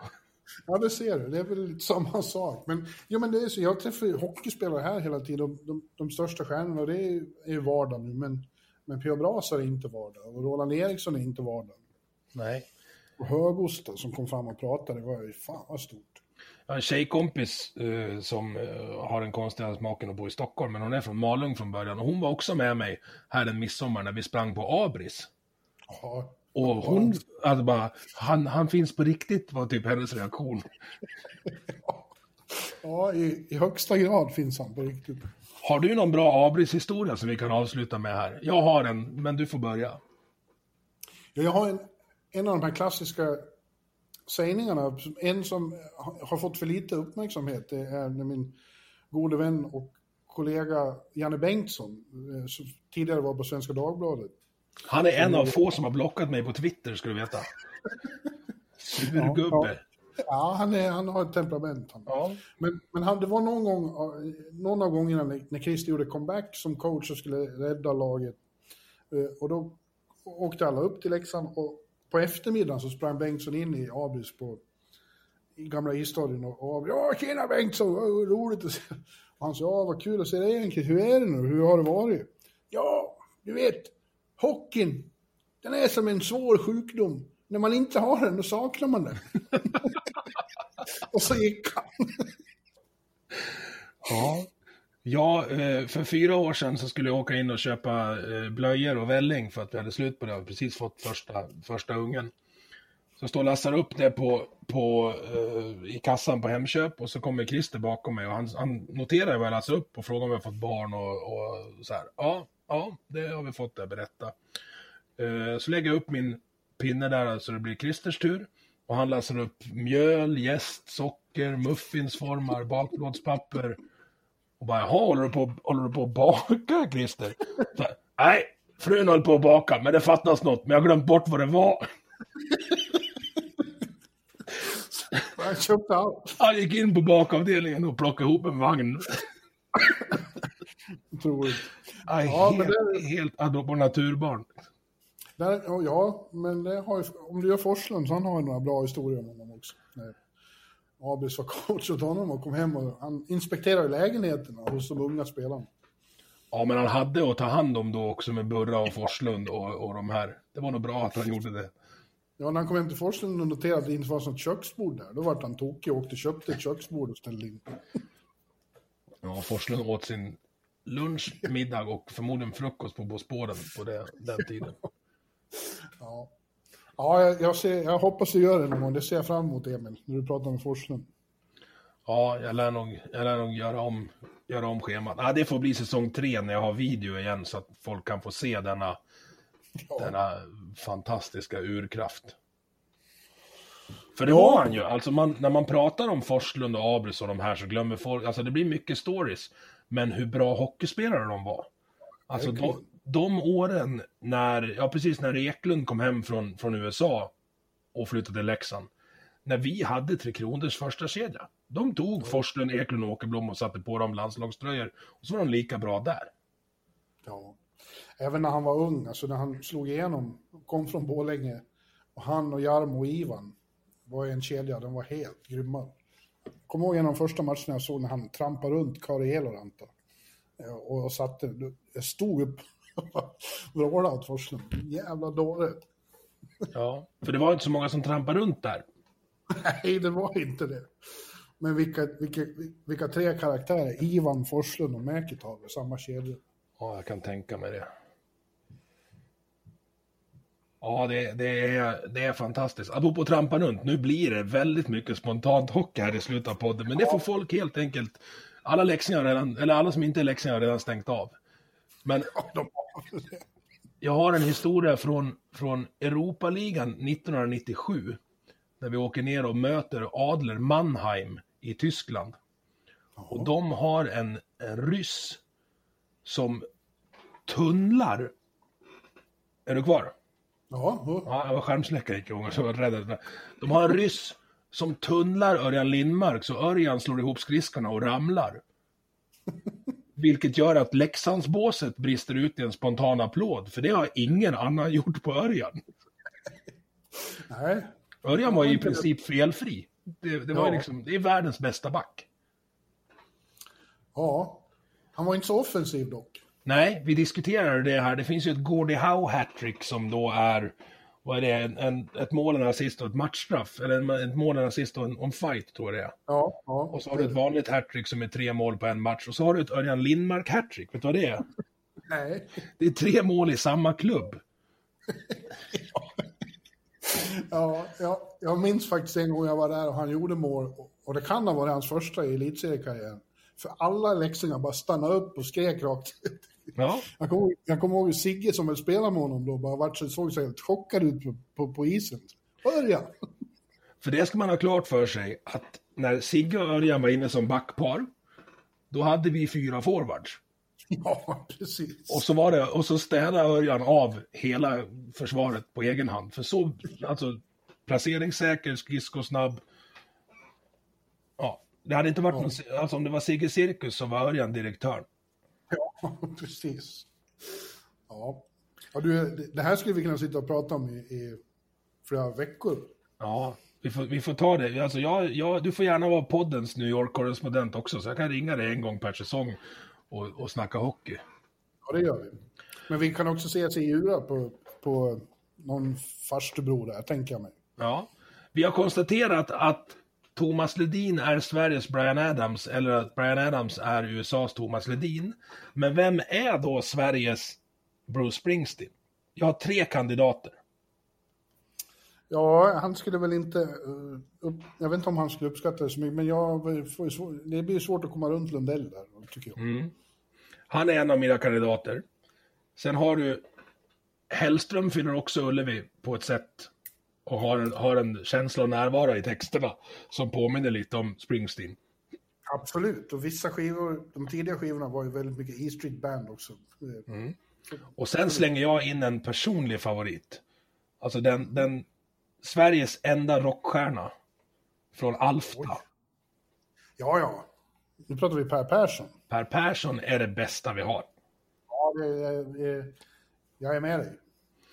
Ja, det ser du. Det är väl lite samma sak. Men, jo, men det är så, jag träffar ju hockeyspelare här hela tiden. De, de, de största stjärnorna, det är, är ju vardag nu. Men, men P.O. Brasa är inte vardag. Och Roland Eriksson är inte vardag. Nej. Och Högosta som kom fram och pratade, det var ju fan vad stort. Jag har en tjejkompis eh, som eh, har den konstiga smaken att bo i Stockholm, men hon är från Malung från början. Och hon var också med mig här en midsommar när vi sprang på Abris. Ja, Och hon, alltså bara, han, han finns på riktigt, var typ hennes reaktion. ja i, i högsta grad finns han på riktigt. Har du någon bra Abris-historia som vi kan avsluta med här? Jag har en, men du får börja. Ja, Jag har en, en av de här klassiska sägningarna, en som har- fått för lite uppmärksamhet, det är när min gode vän och kollega Janne Bengtsson, eh, som tidigare var på Svenska Dagbladet. Han är en av få som har blockat mig på Twitter, ska du veta. Surgubbe. Ja, han, är, han har ett temperament. Han. Ja. Men, men han, det var någon gång, någon av gångerna när, när Christer gjorde comeback som coach och skulle rädda laget. Eh, Och då åkte alla upp till Leksand och på eftermiddagen så sprang Bengtsson in i Abris på i gamla isstadion och, och ja, tjena Bengtsson, vad roligt att se. Och han sa, ja, vad kul att se dig igen, Chris. hur är det nu, hur har det varit? Ja, du vet, hockeyn, den är som en svår sjukdom när man inte har den, då saknar man den. och så gick han. Ja. Ja, eh, för fyra år sedan så skulle jag åka in och köpa eh, blöjor och välling för att vi hade slut på det. Jag hade precis fått första, första ungen. Så jag står och lassar upp det på, på, uh, i kassan på Hemköp och så kommer Christer bakom mig och han, han noterar vad jag lassar upp och frågar om jag har fått barn och, och så här. Ja, ja, det har vi fått det, berätta. Uh, så lägger jag upp min pinne där så det blir Christers tur. Och han läser upp mjöl, jäst, socker, muffinsformar, bakplåtspapper. Och bara, jaha, håller du på, håller du på att baka, Christer? Så, Nej, frun höll på att baka, men det fattas något, men jag har glömt bort vad det var. Han köpte allt. Han gick in på bakavdelningen och plockade ihop en vagn. Otroligt. Ja, men helt, det- helt naturbarn. Där, ja, men har om du gör Forslund så han har ju några bra historier om honom också. När Abris var coach åt honom och kom hem och han inspekterade lägenheterna hos de unga spelarna. Ja, men han hade att ta hand om då också med Burra och Forslund och, och de här. Det var nog bra att han gjorde det. Ja, när han kom hem till Forslund och noterade att det inte var något köksbord där, då vart han tokig och åkte och köpte ett köksbord och ställde in. Ja, Forslund åt sin lunch, middag och förmodligen frukost på Båspåren på det, den tiden. Ja, ja jag, jag, ser, jag hoppas du gör det någon gång. Det ser jag fram emot, Emil, när du pratar med Forslund. Ja, jag lär nog, jag lär nog göra, om, göra om schemat. Ah, det får bli säsong tre när jag har video igen så att folk kan få se denna, denna fantastiska urkraft. För det var han ju. Alltså man, när man pratar om Forslund och Abris och de här så glömmer folk, alltså det blir mycket stories. Men hur bra hockeyspelare de var. Alltså de, de åren när, ja precis när Eklund kom hem från, från USA och flyttade till Leksand. När vi hade Tre Kronors första kedja. De tog Forslund, Eklund och Åkerblom och satte på dem landslagströjor. Och så var de lika bra där. Ja. Även när han var ung, alltså när han slog igenom, kom från Borlänge, och han och Jarmo och Ivan var en kedja, den var helt grymma. Kommer ihåg en av de första matcherna jag såg när han trampade runt Kari Eloranta. Och, och satte, jag stod upp och vrålade åt Forslund. Jävla dåre. Ja. För det var inte så många som trampade runt där. Nej, det var inte det. Men vilka, vilka, vilka tre karaktärer, Ivan, Forslund och Mäkitov i samma kedja. Ja, jag kan tänka mig det. Ja, det, det, är, det är fantastiskt. Apropå trampa runt, nu blir det väldigt mycket spontant hockey här i slutet av podden, men det får folk helt enkelt... Alla läxingar redan, eller alla som inte är läxingar har redan stängt av. Men Ja, de har väl det. jag har en historia från, från Europaligan 1997. När vi åker ner och möter Adler Mannheim i Tyskland. Och de har en, en ryss som tunnlar. Är du kvar? Ja, ja. Ja, jag var skärmsläckare gick igång så jag var rädd. De har en ryss som tunnlar Örjan Lindmark så Örjan slår ihop skridskorna och ramlar. Vilket gör att Leksandsbåset brister ut i en spontan applåd, för det har ingen annan gjort på Örjan. Nej, Örjan var i princip felfri. Det, det var Ja. liksom, det är världens bästa back. ja. Han var inte så offensiv dock. Nej, vi diskuterade det här. Det finns ju ett Gordie Howe hattrick som då är, vad är det, en, en, ett mål, en assist och ett matchstraff. Eller en, ett mål, en assist och en, en fight, tror jag det är. Ja, ja. Och så har du ett vanligt hattrick som är tre mål på en match. Och så har du ett Örjan Lindmark hattrick. Vet du vad det är? Nej. Det är tre mål i samma klubb. Ja, ja, jag minns faktiskt en gång jag var där och han gjorde mål. och- Och det kan ha varit hans första i elitseriekarriären. För alla leksingar bara stannade upp och skrek rakt ut. Ja, Jag kommer ihåg, jag kommer ihåg Sigge som väl spelade med honom då, bara vart så, såg så helt chockad ut på, på, på isen. Örjan! för det ska man ha klart för sig att när Sigge och Örjan var inne som backpar, då hade vi fyra forwards. Ja, precis. Och så, var det, och så städade Örjan av hela försvaret på egen hand. För så, alltså, placeringssäker, skridskosnabb. Ja, det hade inte varit någon, alltså om det var Sigge Cirkus så var Örjan direktör. Ja, precis. Ja. ja du, det- här skulle vi kunna sitta och prata om i, i flera veckor. Ja, vi får, vi får ta det. Alltså jag, jag, du får gärna vara poddens New York-korrespondent också, så jag kan ringa dig en gång per säsong och, och snacka hockey. Ja, det gör vi. Men vi kan också ses i Djura på, på någon farstubror där, tänker jag mig. Ja. Vi har konstaterat att Thomas Ledin är Sveriges Brian Adams, eller att Brian Adams är USAs Thomas Ledin. Men vem är då Sveriges Bruce Springsteen? Jag har tre kandidater. Ja, han skulle väl inte... eh, jag vet inte om han skulle uppskatta det så mycket, men jag det blir svårt att komma runt Lundell där, tycker jag. Mm. Han är en av mina kandidater. Sen har du Hellström fyller också Ullevi på ett sätt och har en, har en känsla och närvaro i texterna som påminner lite om Springsteen. Absolut, och vissa skivor, de tidiga skivorna var ju väldigt mycket E Street Band också. Mm. Och sen slänger jag in en personlig favorit. Alltså den, den Sveriges enda rockstjärna från Alfta. Ja, ja. Nu pratar vi Per Persson. Per Persson är det bästa vi har. Ja, det, är- jag är med dig.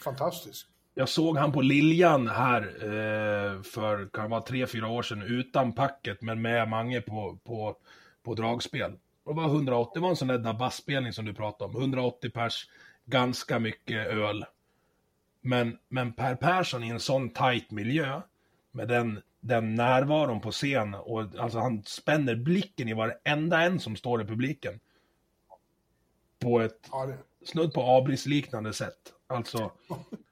Fantastisk. Jag såg han på Liljan här eh, för kan vara tre, fyra år sedan utan packet men med Mange på, på, på dragspel. Det var 180, det var en sån där basspelning som du pratade om. 180 pers, ganska mycket öl. Men, men Per Persson i en sån tight miljö med den, den närvaron på scen och alltså han spänner blicken i varenda en som står i publiken. På ett Ja, det, snudd på abris-liknande sätt. Alltså,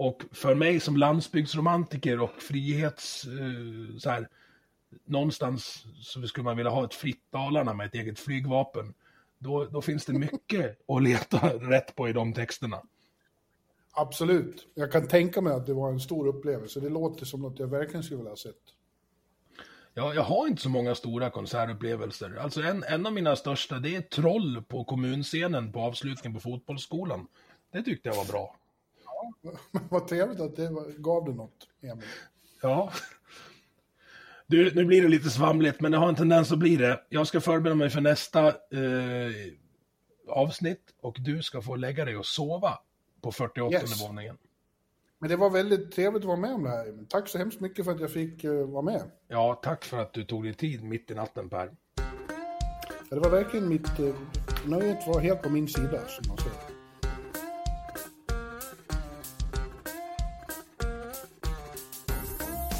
och för mig som landsbygdsromantiker och frihets... Eh, så här, någonstans så skulle man vilja ha ett fritt Dalarna med ett eget flygvapen. Då, då finns det mycket att leta rätt på i de texterna. absolut. Jag kan tänka mig att det var en stor upplevelse. Det låter som något jag verkligen skulle vilja ha sett. Ja, jag har inte så många stora konsertupplevelser. Alltså en, en av mina största, det är Troll på kommunscenen på avslutningen på fotbollsskolan. Det tyckte jag var bra. Vad trevligt att det var, gav det något, Emil. Ja. Du, nu blir det lite svamligt, men det har en tendens att bli det. Jag ska förbereda mig för nästa eh, avsnitt och du ska få lägga dig och sova på 48 Yes. våningen. Men det var väldigt trevligt att vara med om det här. Tack så hemskt mycket för att jag fick eh, vara med. Ja, tack för att du tog dig tid mitt i natten Per. Ja, Det var verkligen mitt... Eh, nöjet var helt på min sida, som man säger.